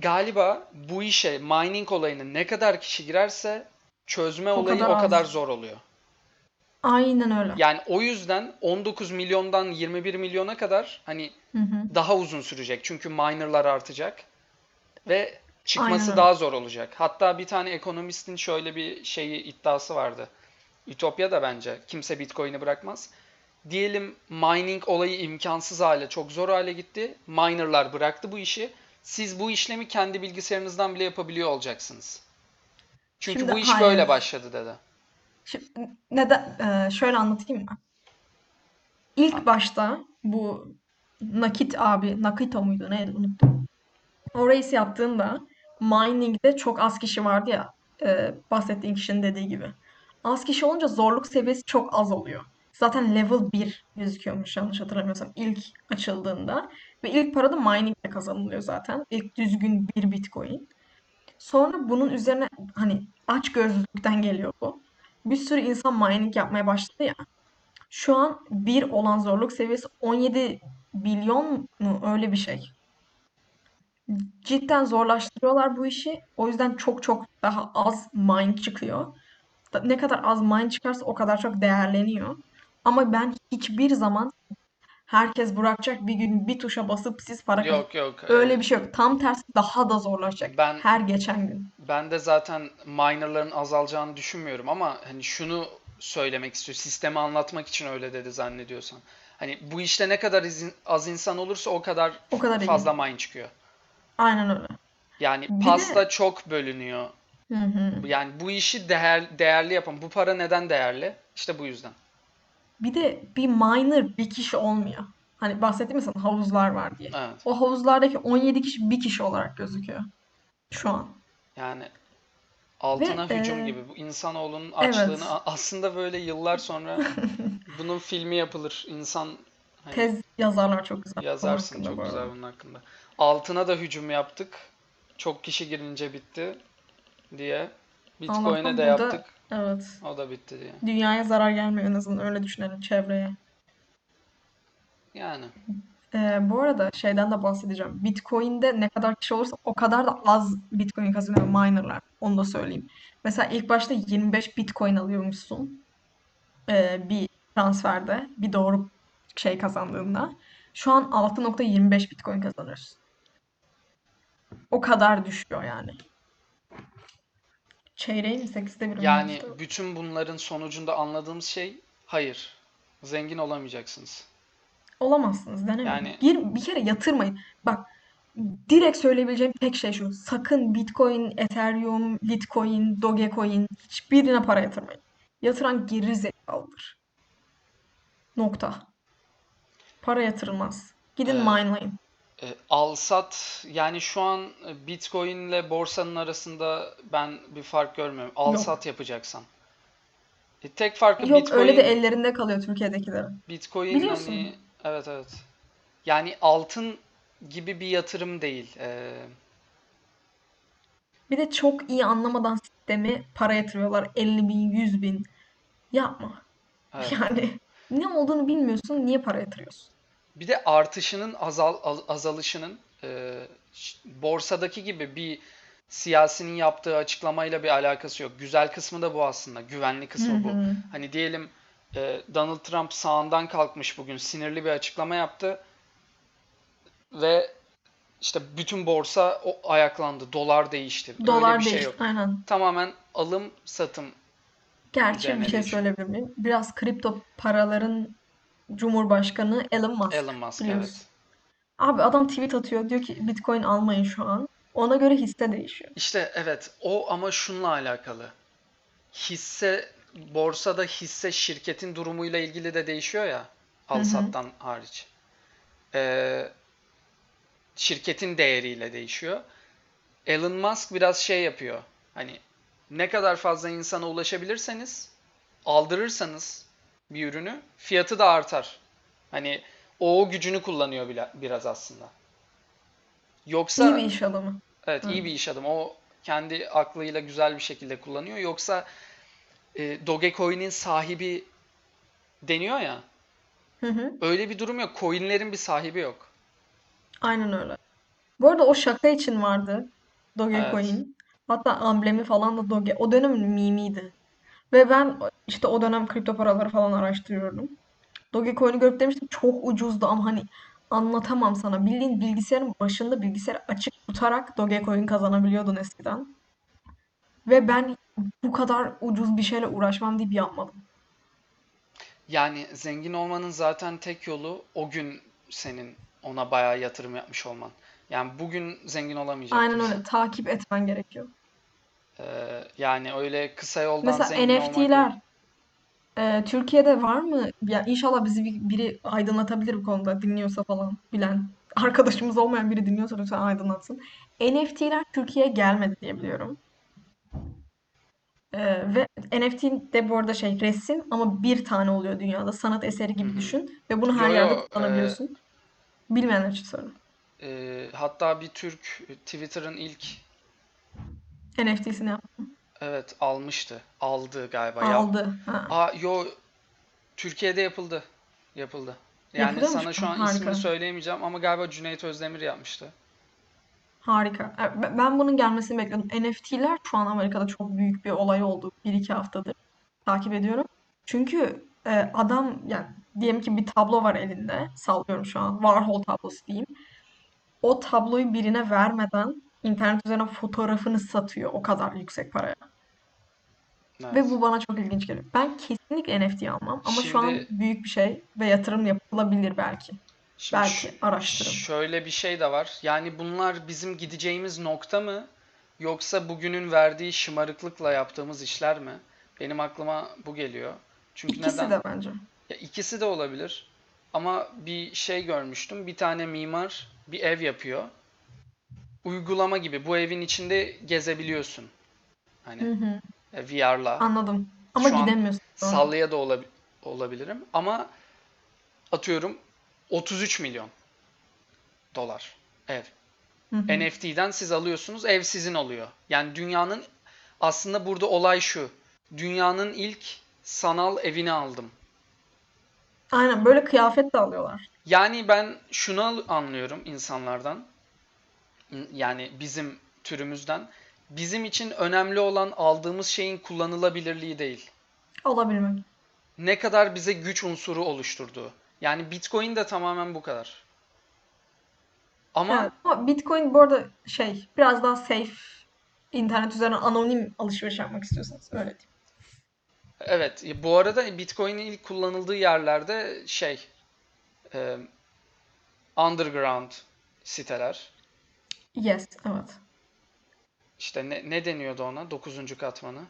Galiba bu işe mining olayına ne kadar kişi girerse çözme O olayı kadar o az. kadar zor oluyor. Aynen öyle. Yani o yüzden 19 milyondan 21 milyona kadar hani Hı hı. daha uzun sürecek. Çünkü minerlar artacak ve çıkması Aynen daha zor olacak. Hatta bir tane ekonomistin şöyle bir şeyi iddiası vardı. Ütopya da bence kimse Bitcoin'i bırakmaz. Diyelim mining olayı imkansız hale, çok zor hale gitti. Minerlar bıraktı bu işi. Siz bu işlemi kendi bilgisayarınızdan bile yapabiliyor olacaksınız. Çünkü Şimdi bu iş böyle hayır. başladı dedi. Şimdi neden e, şöyle anlatayım mı? İlk başta bu Nakit abi, Nakito muydu neydi unuttum. O race yaptığında mining'de çok az kişi vardı ya e, bahsettiğin kişinin dediği gibi. Az kişi olunca zorluk seviyesi çok az oluyor. Zaten level 1 gözüküyormuş yanlış hatırlamıyorsam ilk açıldığında. Ve ilk para da miningle kazanılıyor zaten. İlk düzgün bir bitcoin. Sonra bunun üzerine hani aç gözlükten geliyor bu. Bir sürü insan mining yapmaya başladı ya. Şu an bir olan zorluk seviyesi 17 milyon mu öyle bir şey. Cidden zorlaştırıyorlar bu işi. O yüzden çok çok daha az mine çıkıyor. Ne kadar az mine çıkarsa o kadar çok değerleniyor. Ama ben hiçbir zaman herkes bırakacak bir gün bir tuşa basıp siz para kazan. Yok yok. Öyle bir şey yok. Tam tersi daha da zorlaşacak. Ben Her geçen gün. Ben de zaten minerların azalacağını düşünmüyorum ama hani şunu söylemek istiyor. Sistemi anlatmak için öyle dedi zannediyorsan. Hani bu işte ne kadar izin- az insan olursa o kadar O kadar iyi. fazla mine çıkıyor. Aynen öyle. Yani Bir pasta de çok bölünüyor. hı hı. Yani bu işi değer, değerli yapan, bu para neden değerli? İşte bu yüzden. Bir de bir miner bir kişi olmuyor. Hani bahsettim ya sana havuzlar var diye. Evet. O havuzlardaki 17 kişi bir kişi olarak gözüküyor şu an. Yani Ve altına e, hücum gibi bu insanoğlunun evet. açlığını a- aslında böyle yıllar sonra bunun filmi yapılır. İnsan hani Tez yazarlar çok güzel Yazarsın çok güzel bunun hakkında. Altına da hücum yaptık. Çok kişi girince bitti diye. Bitcoin'e de yaptık. evet O da bitti diye. dünyaya zarar gelmiyor en azından öyle düşünelim çevreye. Yani Ee, bu arada şeyden de bahsedeceğim. Bitcoin'de ne kadar kişi olursa o kadar da az Bitcoin kazanıyor minerlar. Onu da söyleyeyim. Mesela ilk başta 25 Bitcoin alıyormuşsun ee, bir transferde bir doğru şey kazandığında. Şu an 6.25 Bitcoin kazanıyorsun. O kadar düşüyor yani. Çeyreği mi 8'de bir yani işte? bütün bunların sonucunda anladığımız şey hayır. Zengin olamayacaksınız. Olamazsınız denemeyin. Yani Bir, bir kere yatırmayın. Bak direkt söyleyebileceğim tek şey şu. Sakın Bitcoin, Ethereum, Litecoin, Dogecoin hiçbirine para yatırmayın. Yatıran geri zekalıdır. Nokta. Para yatırılmaz. Gidin Ee, minelayın. E, al sat yani şu an e, Bitcoin ile borsanın arasında ben bir fark görmüyorum. Al Yok. sat yapacaksan. E, tek farkı Yok öyle de Bitcoin ellerinde kalıyor Türkiye'dekilerin. Bitcoin Biliyorsun. hani evet evet. Yani altın gibi bir yatırım değil. E, Bir de çok iyi anlamadan sistemi para yatırıyorlar. 50 bin, 100 bin. Yapma. evet. Yani ne olduğunu bilmiyorsun. Niye para yatırıyorsun? Bir de artışının azal az- azalışının e, ş- borsadaki gibi bir siyasinin yaptığı açıklamayla bir alakası yok. Güzel kısmı da bu aslında. Güvenli Hı kısmı bu. hı. Hani diyelim e, Donald Trump sağından kalkmış bugün sinirli bir açıklama yaptı ve işte bütün borsa o ayaklandı. Dolar değişti. Öyle Dolar bir şey değişti. yok. Aynen. Tamamen alım satım Gerçi bir şey söyleyebilir miyim? Biraz kripto paraların Cumhurbaşkanı Elon Musk Elon Musk biliyorsun. evet. Abi adam tweet atıyor. Diyor ki Bitcoin almayın şu an. Ona göre hisse değişiyor. İşte evet o ama şunla alakalı. Hisse borsada hisse şirketin durumuyla ilgili de değişiyor ya. Al sattan hariç. Ee, şirketin değeriyle değişiyor. Elon Musk biraz şey yapıyor. Hani ne kadar fazla insana ulaşabilirseniz, aldırırsanız bir ürünü fiyatı da artar. Hani o, gücünü kullanıyor bile, biraz aslında. İyi bir Yoksa iş adamı. evet Hı. iyi bir iş adamı. O kendi aklıyla güzel bir şekilde kullanıyor. Yoksa e, Dogecoin'in sahibi deniyor ya. Hı hı. Öyle bir durum yok. Coin'lerin bir sahibi yok. Aynen öyle. Bu arada o şaka için vardı. Evet. Dogecoin. Hatta amblemi falan da Doge. O dönemin mimiydi. Ve ben işte o dönem kripto paraları falan araştırıyorum. Dogecoin'i görüp demiştim çok ucuzdu ama hani anlatamam sana. Bildiğin bilgisayarın başında bilgisayarı açık tutarak Dogecoin kazanabiliyordun eskiden. Ve ben bu kadar ucuz bir şeyle uğraşmam deyip yapmadım. Yani zengin olmanın zaten tek yolu o gün senin ona bayağı yatırım yapmış olman. Yani bugün zengin olamayacak Aynen öyle. Takip etmen gerekiyor. Ee, yani öyle kısa yoldan Mesela zengin olmak değil. NFT'ler e, Türkiye'de var mı? Ya inşallah bizi bir- biri aydınlatabilir bu konuda dinliyorsa falan bilen. Arkadaşımız olmayan biri dinliyorsa lütfen aydınlatsın. NFT'ler Türkiye'ye gelmedi diye biliyorum. E, ve NFT de bu arada şey resim ama bir tane oluyor dünyada. Sanat eseri gibi düşün. Ve bunu her Yo yerde yo e, kullanabiliyorsun. Bilmeyenler için söylüyorum. e, hatta bir Türk Twitter'ın ilk NFT'sini yap. evet almıştı. Aldı galiba ya. Aldı. Ha. Aa yo Türkiye'de yapıldı. Yapıldı. Yani Yapılıyormuş sana şu mu? an ismini Harika. söyleyemeyeceğim ama galiba Cüneyt Özdemir yapmıştı. Harika. E, ben bunun gelmesini bekliyordum. NFT'ler şu an Amerika'da çok büyük bir olay oldu. Bir iki haftadır takip ediyorum. Çünkü e, adam yani diyelim ki bir tablo var elinde. Sallıyorum şu an. Warhol tablosu diyeyim. O tabloyu birine vermeden internet üzerinden fotoğrafını satıyor o kadar yüksek paraya. Ve Evet. bu bana çok ilginç geliyor. Ben kesinlikle NFT almam ama şu an Şimdi büyük bir şey ve yatırım yapılabilir belki. Şimdi Belki araştırın. şöyle bir şey de var. Yani bunlar bizim gideceğimiz nokta mı? Yoksa bugünün verdiği şımarıklıkla yaptığımız işler mi? Benim aklıma bu geliyor. Çünkü İkisi neden? de bence. Ya ikisi de olabilir. Ama bir şey görmüştüm. Bir tane mimar bir ev yapıyor. Uygulama gibi. Bu evin içinde gezebiliyorsun. Hı Hani hı. e, VR'la. Anladım. Ama Şu gidemiyorsun sallaya da olabi- olabilirim. Ama atıyorum 33 milyon dolar ev. Hı hı. NFT'den siz alıyorsunuz, ev sizin oluyor. Yani dünyanın aslında burada olay şu. Dünyanın ilk sanal evini aldım. Aynen böyle kıyafet de alıyorlar. Yani ben şunu anlıyorum insanlardan. İn- Yani bizim türümüzden. Bizim için önemli olan aldığımız şeyin kullanılabilirliği değil. Alabilmek. Ne kadar bize güç unsuru oluşturduğu. Yani Bitcoin de tamamen bu kadar. Ama Evet. Ama Bitcoin bu arada şey biraz daha safe internet üzerinden anonim alışveriş yapmak istiyorsanız öyle diyeyim. evet, bu arada Bitcoin'in ilk kullanıldığı yerlerde şey, e, underground siteler. Yes, evet. İşte ne, ne deniyordu ona? Dokuzuncu katmanı.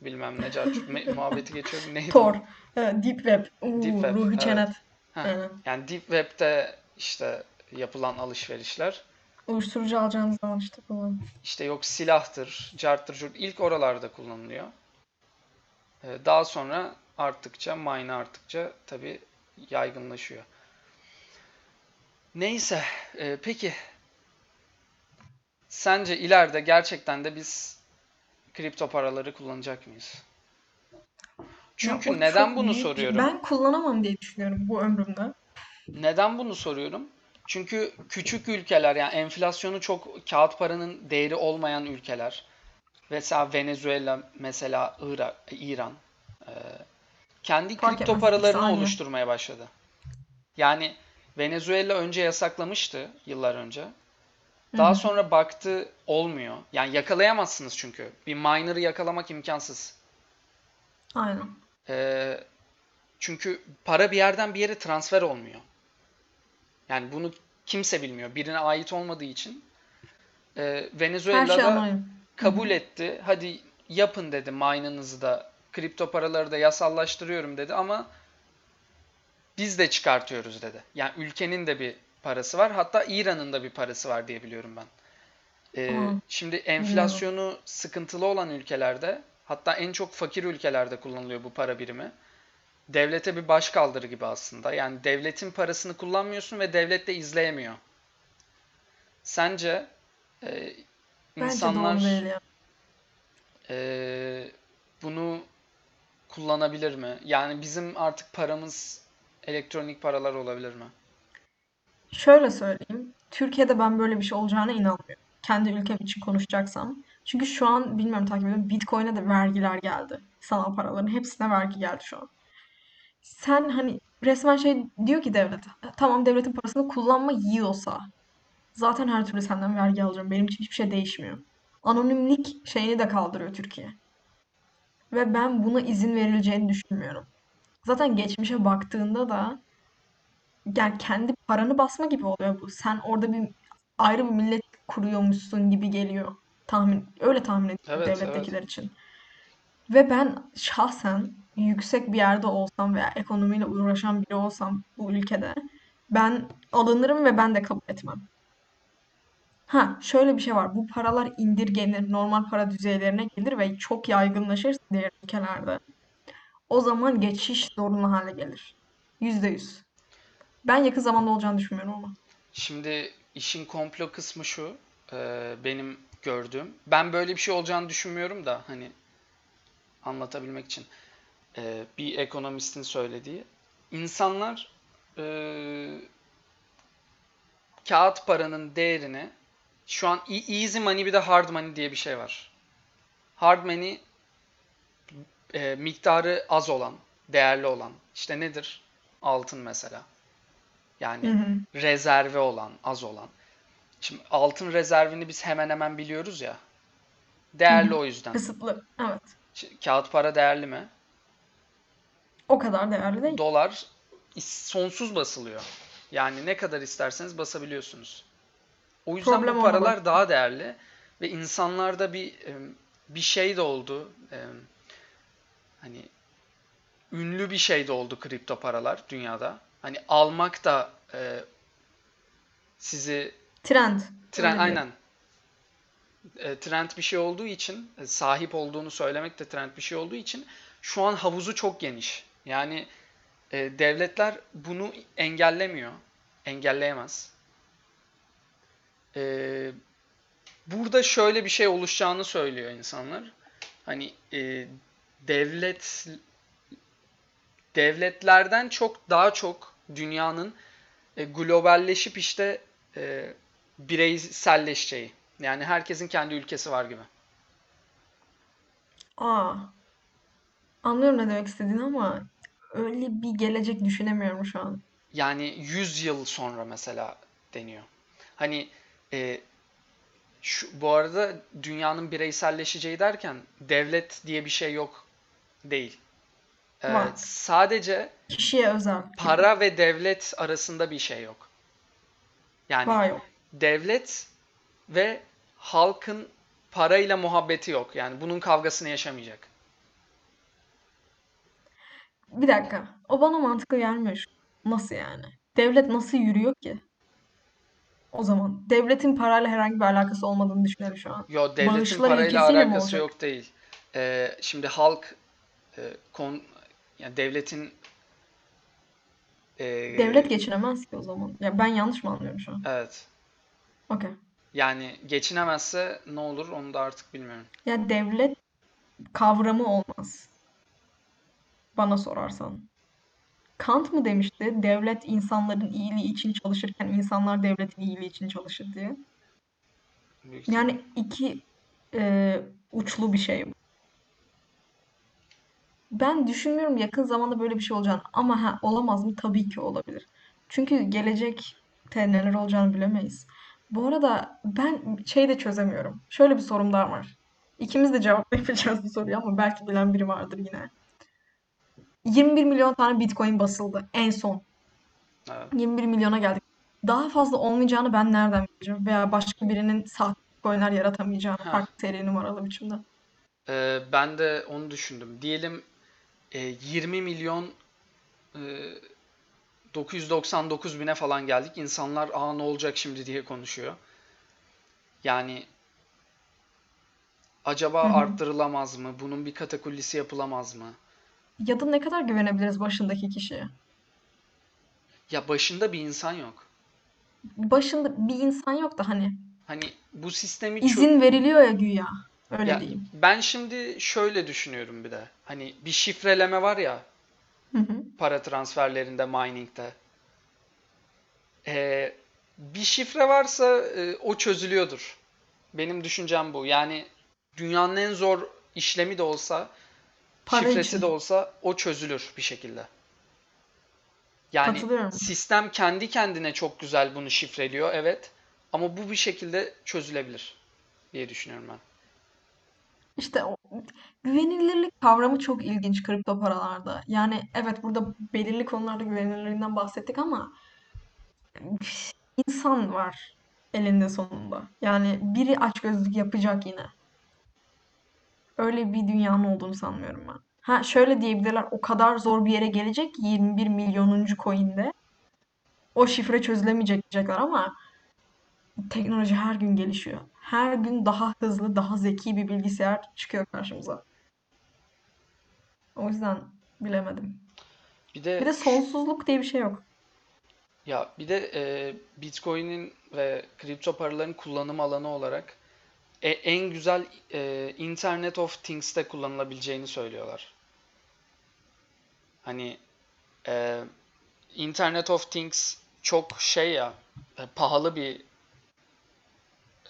bilmem ne muhabbeti geçiyor. Neydi Tor. e, Deep Web. Uuu, Deep Web, Ruhi evet. Çenet. Heh. Aynen. Yani Deep Web'de işte yapılan alışverişler. Uyuşturucu alacağınız zaman işte kullanın. İşte yok silahtır, carttır, curt. İlk oralarda kullanılıyor. Ee, Daha sonra arttıkça, mine arttıkça tabii yaygınlaşıyor. Neyse, e, peki sence ileride gerçekten de biz kripto paraları kullanacak mıyız? Ya Çünkü o neden bunu büyük. soruyorum? Ben kullanamam diye düşünüyorum bu ömrümde. Neden bunu soruyorum? Çünkü küçük ülkeler yani enflasyonu çok kağıt paranın değeri olmayan ülkeler. Mesela Venezuela, mesela Irak, İran e, kendi Fark kripto etmez. Paralarını saniye. oluşturmaya başladı. Yani Venezuela önce yasaklamıştı yıllar önce. Daha hı. sonra baktı olmuyor. Yani yakalayamazsınız çünkü. Bir miner'ı yakalamak imkansız. Aynen. Ee, çünkü para bir yerden bir yere transfer olmuyor. Yani bunu kimse bilmiyor. Birine ait olmadığı için. Şey Venezuela'da kabul etti. Hadi yapın dedi mine'ınızı da. Kripto paraları da yasallaştırıyorum dedi ama biz de çıkartıyoruz dedi. Yani ülkenin de bir parası var. Hatta İran'ın da bir parası var diye biliyorum ben. Ee, şimdi enflasyonu sıkıntılı olan ülkelerde, hatta en çok fakir ülkelerde kullanılıyor bu para birimi. Devlete bir başkaldırı gibi aslında. Yani devletin parasını kullanmıyorsun ve devlet de izleyemiyor. Sence e, insanlar e, bunu kullanabilir mi? Yani bizim artık paramız elektronik paralar olabilir mi? Şöyle söyleyeyim. Türkiye'de ben böyle bir şey olacağına inanmıyorum. Kendi ülkem için konuşacaksam. Çünkü şu an bilmiyorum takip ediyorum. Bitcoin'e de vergiler geldi. Sanal paraların hepsine vergi geldi şu an. Sen hani resmen şey diyor ki devlet. Tamam devletin parasını kullanma yiyorsa. Zaten her türlü senden vergi alacağım. Benim için hiçbir şey değişmiyor. Anonimlik şeyini de kaldırıyor Türkiye. Ve ben buna izin verileceğini düşünmüyorum. Zaten geçmişe baktığında da yani kendi paranı basma gibi oluyor bu. Sen orada bir ayrı bir millet kuruyormuşsun gibi geliyor. Tahmin öyle tahmin ediyorum Evet, evet. devlettekiler için. Ve ben şahsen yüksek bir yerde olsam veya ekonomiyle uğraşan biri olsam bu ülkede ben alınırım ve ben de kabul etmem. Ha, şöyle bir şey var. Bu paralar indirgenir, normal para düzeylerine gelir ve çok yaygınlaşır diğer ülkelerde. O zaman geçiş zorunlu hale gelir. Yüzde yüz. Ben yakın zamanda olacağını düşünmüyorum ama. Şimdi işin komplo kısmı şu, e, benim gördüğüm. Ben böyle bir şey olacağını düşünmüyorum da hani anlatabilmek için e, bir ekonomistin söylediği. İnsanlar e, kağıt paranın değerini şu an e- easy money bir de hard money diye bir şey var. Hard money e, miktarı az olan, değerli olan. İşte nedir? Altın mesela. Hı Yani hı. rezerve olan, az olan. Şimdi altın rezervini biz hemen hemen biliyoruz ya. Değerli hı. o yüzden. Kısıtlı. Evet. Şimdi kağıt para değerli mi? O kadar değerli değil. Dolar sonsuz basılıyor. Yani ne kadar isterseniz basabiliyorsunuz. O yüzden Problem bu paralar bak. daha değerli ve insanlarda bir bir şey de oldu. Hani ünlü bir şey de oldu kripto paralar dünyada. Hani almak da e, sizi Trend. trend Öyle aynen e, trend bir şey olduğu için e, sahip olduğunu söylemek de trend bir şey olduğu için şu an havuzu çok geniş. Yani e, devletler bunu engellemiyor. Engelleyemez. E, burada şöyle bir şey oluşacağını söylüyor insanlar. Hani e, devlet devletlerden çok daha çok dünyanın e, globalleşip işte e, bireyselleşeceği. Yani herkesin kendi ülkesi var gibi. Aa, anlıyorum ne demek istediğini ama öyle bir gelecek düşünemiyorum şu an. Yani 100 yıl sonra mesela deniyor. Hani e, şu, bu arada dünyanın bireyselleşeceği derken devlet diye bir şey yok değil. E, Var. sadece Kişiye özel para ve devlet arasında bir şey yok. Yani Var yok. Devlet ve halkın parayla muhabbeti yok. Yani bunun kavgasını yaşamayacak. Bir dakika. O bana mantıklı gelmiyor. Nasıl yani? Devlet nasıl yürüyor ki? O zaman devletin parayla herhangi bir alakası olmadığını düşünüyorum şu an. Yo devletin Bağışlar parayla alakası yok değil. Ee, şimdi halk e, kon yani devletin e, Devlet geçinemez ki o zaman. Ya ben yanlış mı anlıyorum şu an? evet Okey. yani geçinemezse ne olur onu da artık bilmiyorum. Ya devlet kavramı olmaz. Bana sorarsan. Kant mı demişti? Devlet insanların iyiliği için çalışırken insanlar devletin iyiliği için çalışır diye. Büyük. Yani iki e, uçlu bir şey bu. Ben düşünmüyorum yakın zamanda böyle bir şey olacağını. Ama ha, olamaz mı? Tabii ki olabilir. Çünkü gelecekte neler olacağını bilemeyiz. Bu arada ben şey de çözemiyorum. Şöyle bir sorum daha var. İkimiz de cevaplayamayacağız bu soruyu ama belki bilen biri vardır yine. 21 milyon tane Bitcoin basıldı en son. Evet. 21 milyona geldik. Daha fazla olmayacağını ben nereden bileceğim? Veya başka birinin sahte Bitcoin'ler yaratamayacağını Ha. farklı seri numaralı biçimde. Ee, ben de onu düşündüm. Diyelim e, 20 milyon e, 999 bine falan geldik. İnsanlar aa ne olacak şimdi diye konuşuyor. Yani acaba Hı hı. arttırılamaz mı? Bunun bir katakullisi yapılamaz mı? Ya da ne kadar güvenebiliriz başındaki kişiye? Ya başında bir insan yok. Başında bir insan yok da hani Hani bu sistemi izin veriliyor ya güya. Öyle ya diyeyim. ben şimdi şöyle düşünüyorum bir de. Hani bir şifreleme var ya Hı hı. Para transferlerinde, mining'de. Ee, bir şifre varsa e, o çözülüyordur. Benim düşüncem bu. Yani dünyanın en zor işlemi de olsa, Para şifresi için. de olsa o çözülür bir şekilde. Yani sistem kendi kendine çok güzel bunu şifreliyor, evet. Ama bu bir şekilde çözülebilir diye düşünüyorum ben. İşte o güvenilirlik kavramı çok ilginç kripto paralarda. Yani evet burada belirli konularda güvenilirliğinden bahsettik ama insan var elinde sonunda. Yani biri açgözlük yapacak yine. Öyle bir dünyanın olduğunu sanmıyorum ben. Ha şöyle diyebilirler o kadar zor bir yere gelecek ki 21 milyonuncu coin'de o şifre çözülemeyecek diyecekler ama teknoloji her gün gelişiyor. Her gün daha hızlı, daha zeki bir bilgisayar çıkıyor karşımıza. O yüzden bilemedim. Bir Bir de de sonsuzluk diye bir şey yok. Ya bir de e, Bitcoin'in ve kripto paraların kullanım alanı olarak e- en güzel e, Internet of Things'te kullanılabileceğini söylüyorlar. Hani e, Internet of Things çok şey ya e, pahalı bir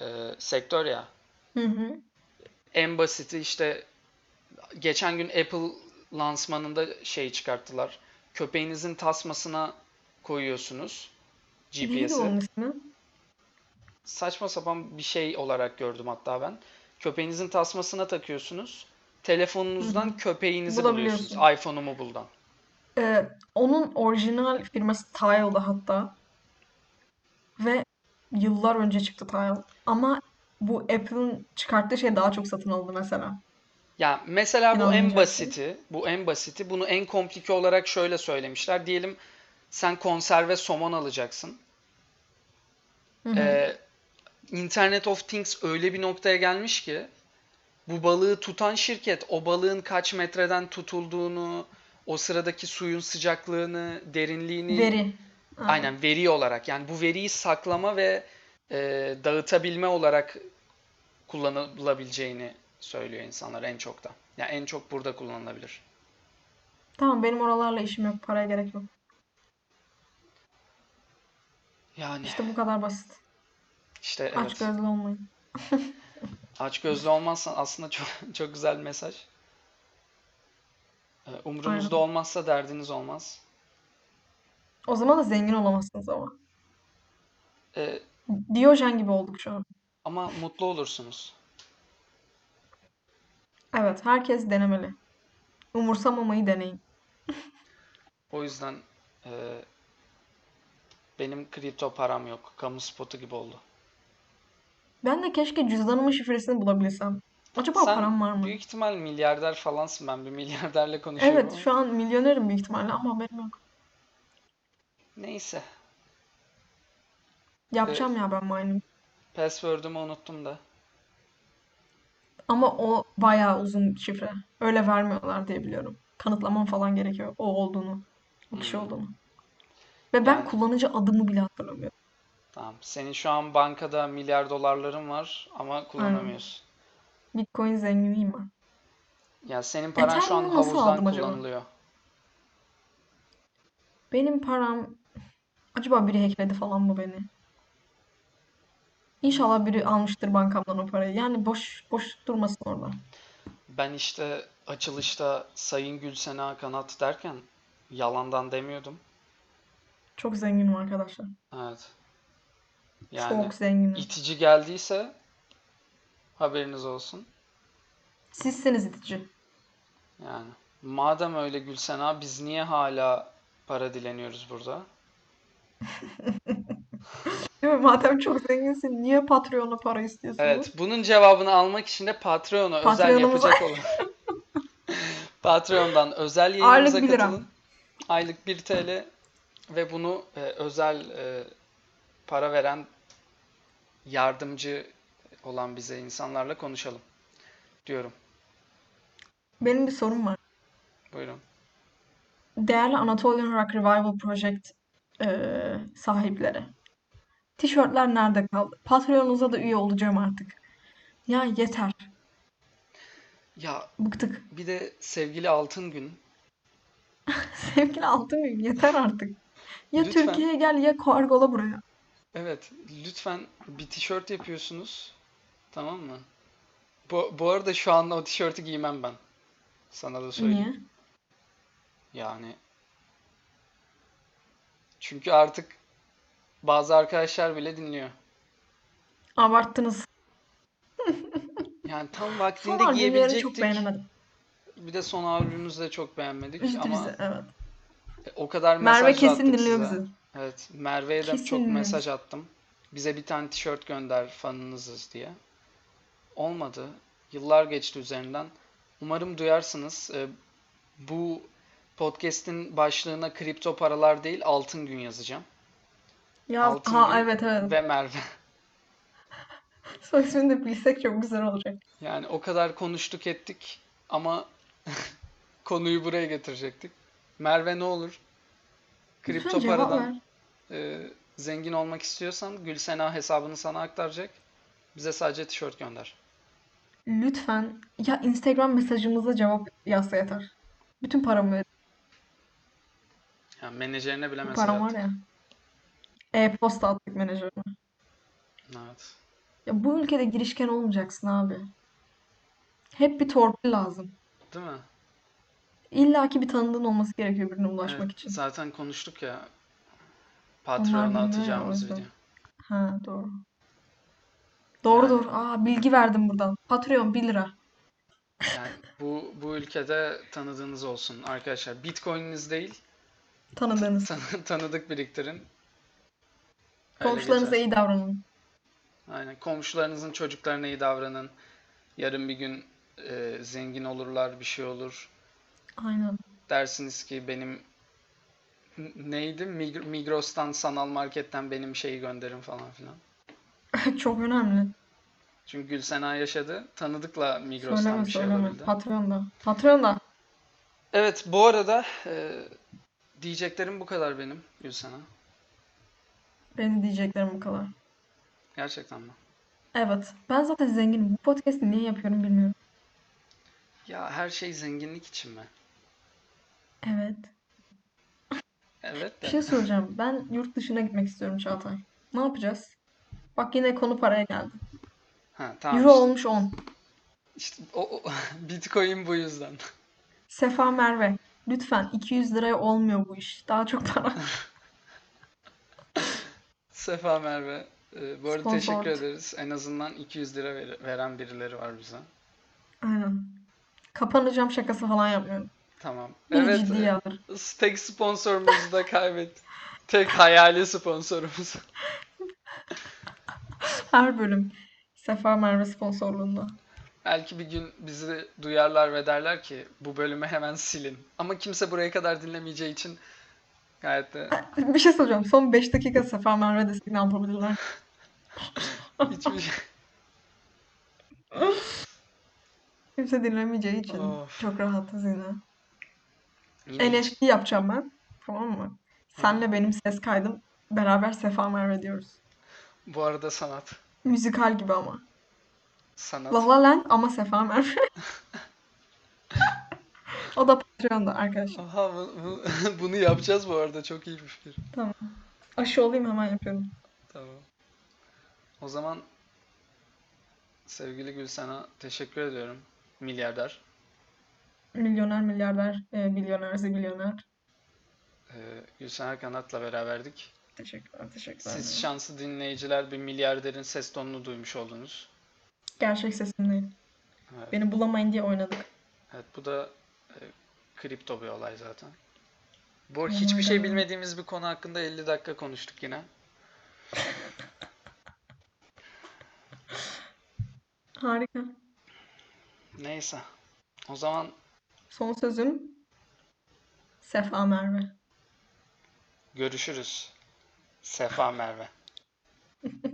e, sektör ya. Hı hı. En basiti işte geçen gün Apple lansmanında şey çıkarttılar. Köpeğinizin tasmasına koyuyorsunuz Neydi GPS'i. Saçma sapan bir şey olarak gördüm hatta ben. Köpeğinizin tasmasına takıyorsunuz. Telefonunuzdan Hı hı. köpeğinizi buluyorsunuz. İPhone'umu buldan. Ee, onun orijinal firması Tile'dı hatta. Ve yıllar önce çıktı Tile. Ama bu Apple'ın çıkarttığı şey daha çok satın alındı mesela. Ya mesela bu en basiti, bu en basiti. Bunu en komplike olarak şöyle söylemişler. Diyelim sen konserve somon alacaksın. Hı hı. Ee, Internet of Things öyle bir noktaya gelmiş ki bu balığı tutan şirket o balığın kaç metreden tutulduğunu, o sıradaki suyun sıcaklığını, derinliğini Veri. Aynen. aynen veri olarak yani bu veriyi saklama ve e, dağıtabilme olarak kullanılabileceğini söylüyor insanlar en çok da. Yani en çok burada kullanılabilir. Tamam benim oralarla işim yok. Paraya gerek yok. Yani İşte bu kadar basit. işte evet. Açgözlü olmayın. Açgözlü olmazsan aslında çok çok güzel bir mesaj. Ee, Umrunuzda Aynen. olmazsa derdiniz olmaz. O zaman da zengin olamazsınız ama. Ee, Diyojen gibi olduk şu an. ama mutlu olursunuz. Evet, herkes denemeli. Umursamamayı deneyin. O yüzden e, benim kripto param yok. Kamu spotu gibi oldu. Ben de keşke cüzdanımın şifresini bulabilsem. Acaba Sen param var mı? büyük ihtimal milyarder falansın. Ben bir milyarderle konuşuyorum Evet, şu an milyonerim büyük ihtimalle ama haberim yok. Neyse. Yapacağım ya ben mining. Password'ümü unuttum da. Ama o bayağı uzun şifre. Öyle vermiyorlar diye biliyorum. Kanıtlamam falan gerekiyor o olduğunu. O kişi Hmm. olduğunu. Ve ben Yani kullanıcı adımı bile hatırlamıyorum. tamam. Senin şu an bankada milyar dolarların var ama Aynen. kullanamıyorsun. Bitcoin zenginiyim ben. Ya senin paran şu an Ethereum'u nasıl havuzdan aldım acaba? kullanılıyor. Benim param... Acaba biri hackledi falan mı beni? İnşallah biri almıştır bankamdan o parayı. Yani boş boş durmasın orada. Ben işte açılışta Sayın Gülsena Kanat derken yalandan demiyordum. Çok zenginim arkadaşlar. Evet. Yani Çok zenginim. itici geldiyse haberiniz olsun. Sizsiniz itici. Yani madem öyle Gülsena biz niye hala para dileniyoruz burada? Değil mi? Madem çok zenginsin niye Patreon'a para istiyorsunuz? Evet, bunun cevabını almak için de Patreon'a özel Patreon'umuza yapacak olan Patreon'dan özel aylık yayınımıza 1 lira. katılın. Aylık 1 TL ve bunu e, özel e, para veren yardımcı olan bize insanlarla konuşalım diyorum. Benim bir sorum var. Buyurun. Değerli Anatolian Rock Revival Project eee, sahipleri. Tişörtler nerede kaldı? Patreon'unuza da üye olacağım artık. Ya yeter. Ya Bıktık. bir de sevgili Altın Gün, Sevgili Altın yeter artık. Ya lütfen Türkiye'ye gel ya kargola buraya. evet lütfen bir tişört yapıyorsunuz tamam mı? Bu, bu arada şu anda o tişörtü giymem ben. Sana da söyleyeyim. Niye? Yani çünkü artık bazı arkadaşlar bile dinliyor. Abarttınız. Yani tam Son vaktinde çok giyebilecektik. beğenemedim. Bir de son albümümüzü de çok beğenmedik Üzdü ama bizi. Evet. o kadar Merve mesaj da kesin attık dinliyor size. bizi. Evet, Merve'ye de Kesin çok dinliyor mesaj attım. Bize bir tane tişört gönder fanınızız diye. Olmadı. Yıllar geçti üzerinden. Umarım duyarsınız. Ee, bu podcast'in başlığına kripto paralar değil altın gün yazacağım. Ya Altın ha gün evet evet. ve Merve. Soy ismini de bilsek çok güzel olacak. Yani o kadar konuştuk ettik ama konuyu buraya getirecektik. Merve ne olur? Lütfen Kripto cevap paradan e, zengin olmak istiyorsan Gülsena hesabını sana aktaracak. Bize sadece tişört gönder. Lütfen ya Instagram mesajımıza cevap yazsa yeter. Bütün paramı. Yani menajerine bile mesaj param var ya. E-posta attık menajerime. Evet. Ya bu ülkede girişken olmayacaksın abi. Hep bir torpil lazım. Değil mi? İlla ki bir tanıdığın olması gerekiyor birine Evet. ulaşmak için. Zaten konuştuk ya Onlar Patreon'a bilmiyor ya o atacağımız yüzden. video. Ha doğru. Doğru Yani doğru. Aa bilgi verdim buradan. Patreon 1 lira. yani bu bu ülkede tanıdığınız olsun arkadaşlar. Bitcoin'iniz değil, Tanıdığınız. tan- tanıdık biriktirin. Öyle Komşularınıza geçer. iyi davranın. Aynen. Komşularınızın çocuklarına iyi davranın. Yarın bir gün e, zengin olurlar, bir şey olur. Aynen. Dersiniz ki benim neydi? Mig- Migros'tan, sanal marketten benim şeyi gönderin falan filan. Çok önemli. Çünkü Gülsena yaşadı. Tanıdıkla Migros'tan Söyleme bir şey söyleme. alabildi. Patreon'da. Patreon'da. Evet, bu arada e, diyeceklerim bu kadar benim Gülsena. Benim diyeceklerim bu kadar. Gerçekten mi? Evet. Ben zaten zenginim. Bu podcast'i niye yapıyorum bilmiyorum. Ya her şey zenginlik için mi? Evet. Evet Bir de. şey soracağım. Ben yurt dışına gitmek istiyorum Çağatay. Ne yapacağız? Bak yine konu paraya geldi. Ha, tamam Euro işte. olmuş 10. İşte o, o- Bitcoin bu yüzden. Sefa Merve. Lütfen 200 liraya olmuyor bu iş. Daha çok para. Sefa Merve. e, bu arada teşekkür Sponsored. ederiz. En azından 200 lira ver- veren birileri var bize. Aynen. Kapanacağım şakası falan yapmıyorum. Tamam. Beni Evet, ciddiye alır. e, tek sponsorumuzu da kaybettik. Tek hayali sponsorumuz. Her bölüm. Sefa Merve sponsorluğunda. Belki bir gün bizi duyarlar ve derler ki bu bölümü hemen silin. Ama kimse buraya kadar dinlemeyeceği için gayet de Bir şey soracağım. Son 5 dakika Sefa Merve desek ne yapabilirler? hiçbir şey. Kimse dinlemeyeceği için Of. çok rahatız yine. Yine yapacağım ben. Tamam mı? Senle benim ses kaydım. Beraber Sefa Merve diyoruz. Bu arada sanat. Müzikal gibi ama. Sanat. La La Land ama Sefa Merve. O da Patreon'da arkadaşlar. Aha bu- bu- bunu yapacağız bu arada. Çok iyi bir fikir. Tamam. Aşı olayım hemen yapıyorum. Tamam. O zaman sevgili Gül sana teşekkür ediyorum. Milyarder. Milyoner, milyarder, e, milyoner, zibilyoner. Ee, Gülsener Kanat'la beraberdik. Teşekkürler, teşekkürler. Siz şanslı dinleyiciler bir milyarderin ses tonunu duymuş oldunuz. Gerçek sesim değil. Evet, Beni bulamayın diye oynadık. evet bu da e, kripto bir olay zaten. Bu Oh hiçbir şey bilmediğimiz bir konu hakkında 50 dakika konuştuk yine. Harika. Neyse. O zaman Son sözüm Sefa Merve. görüşürüz. Sefa Merve.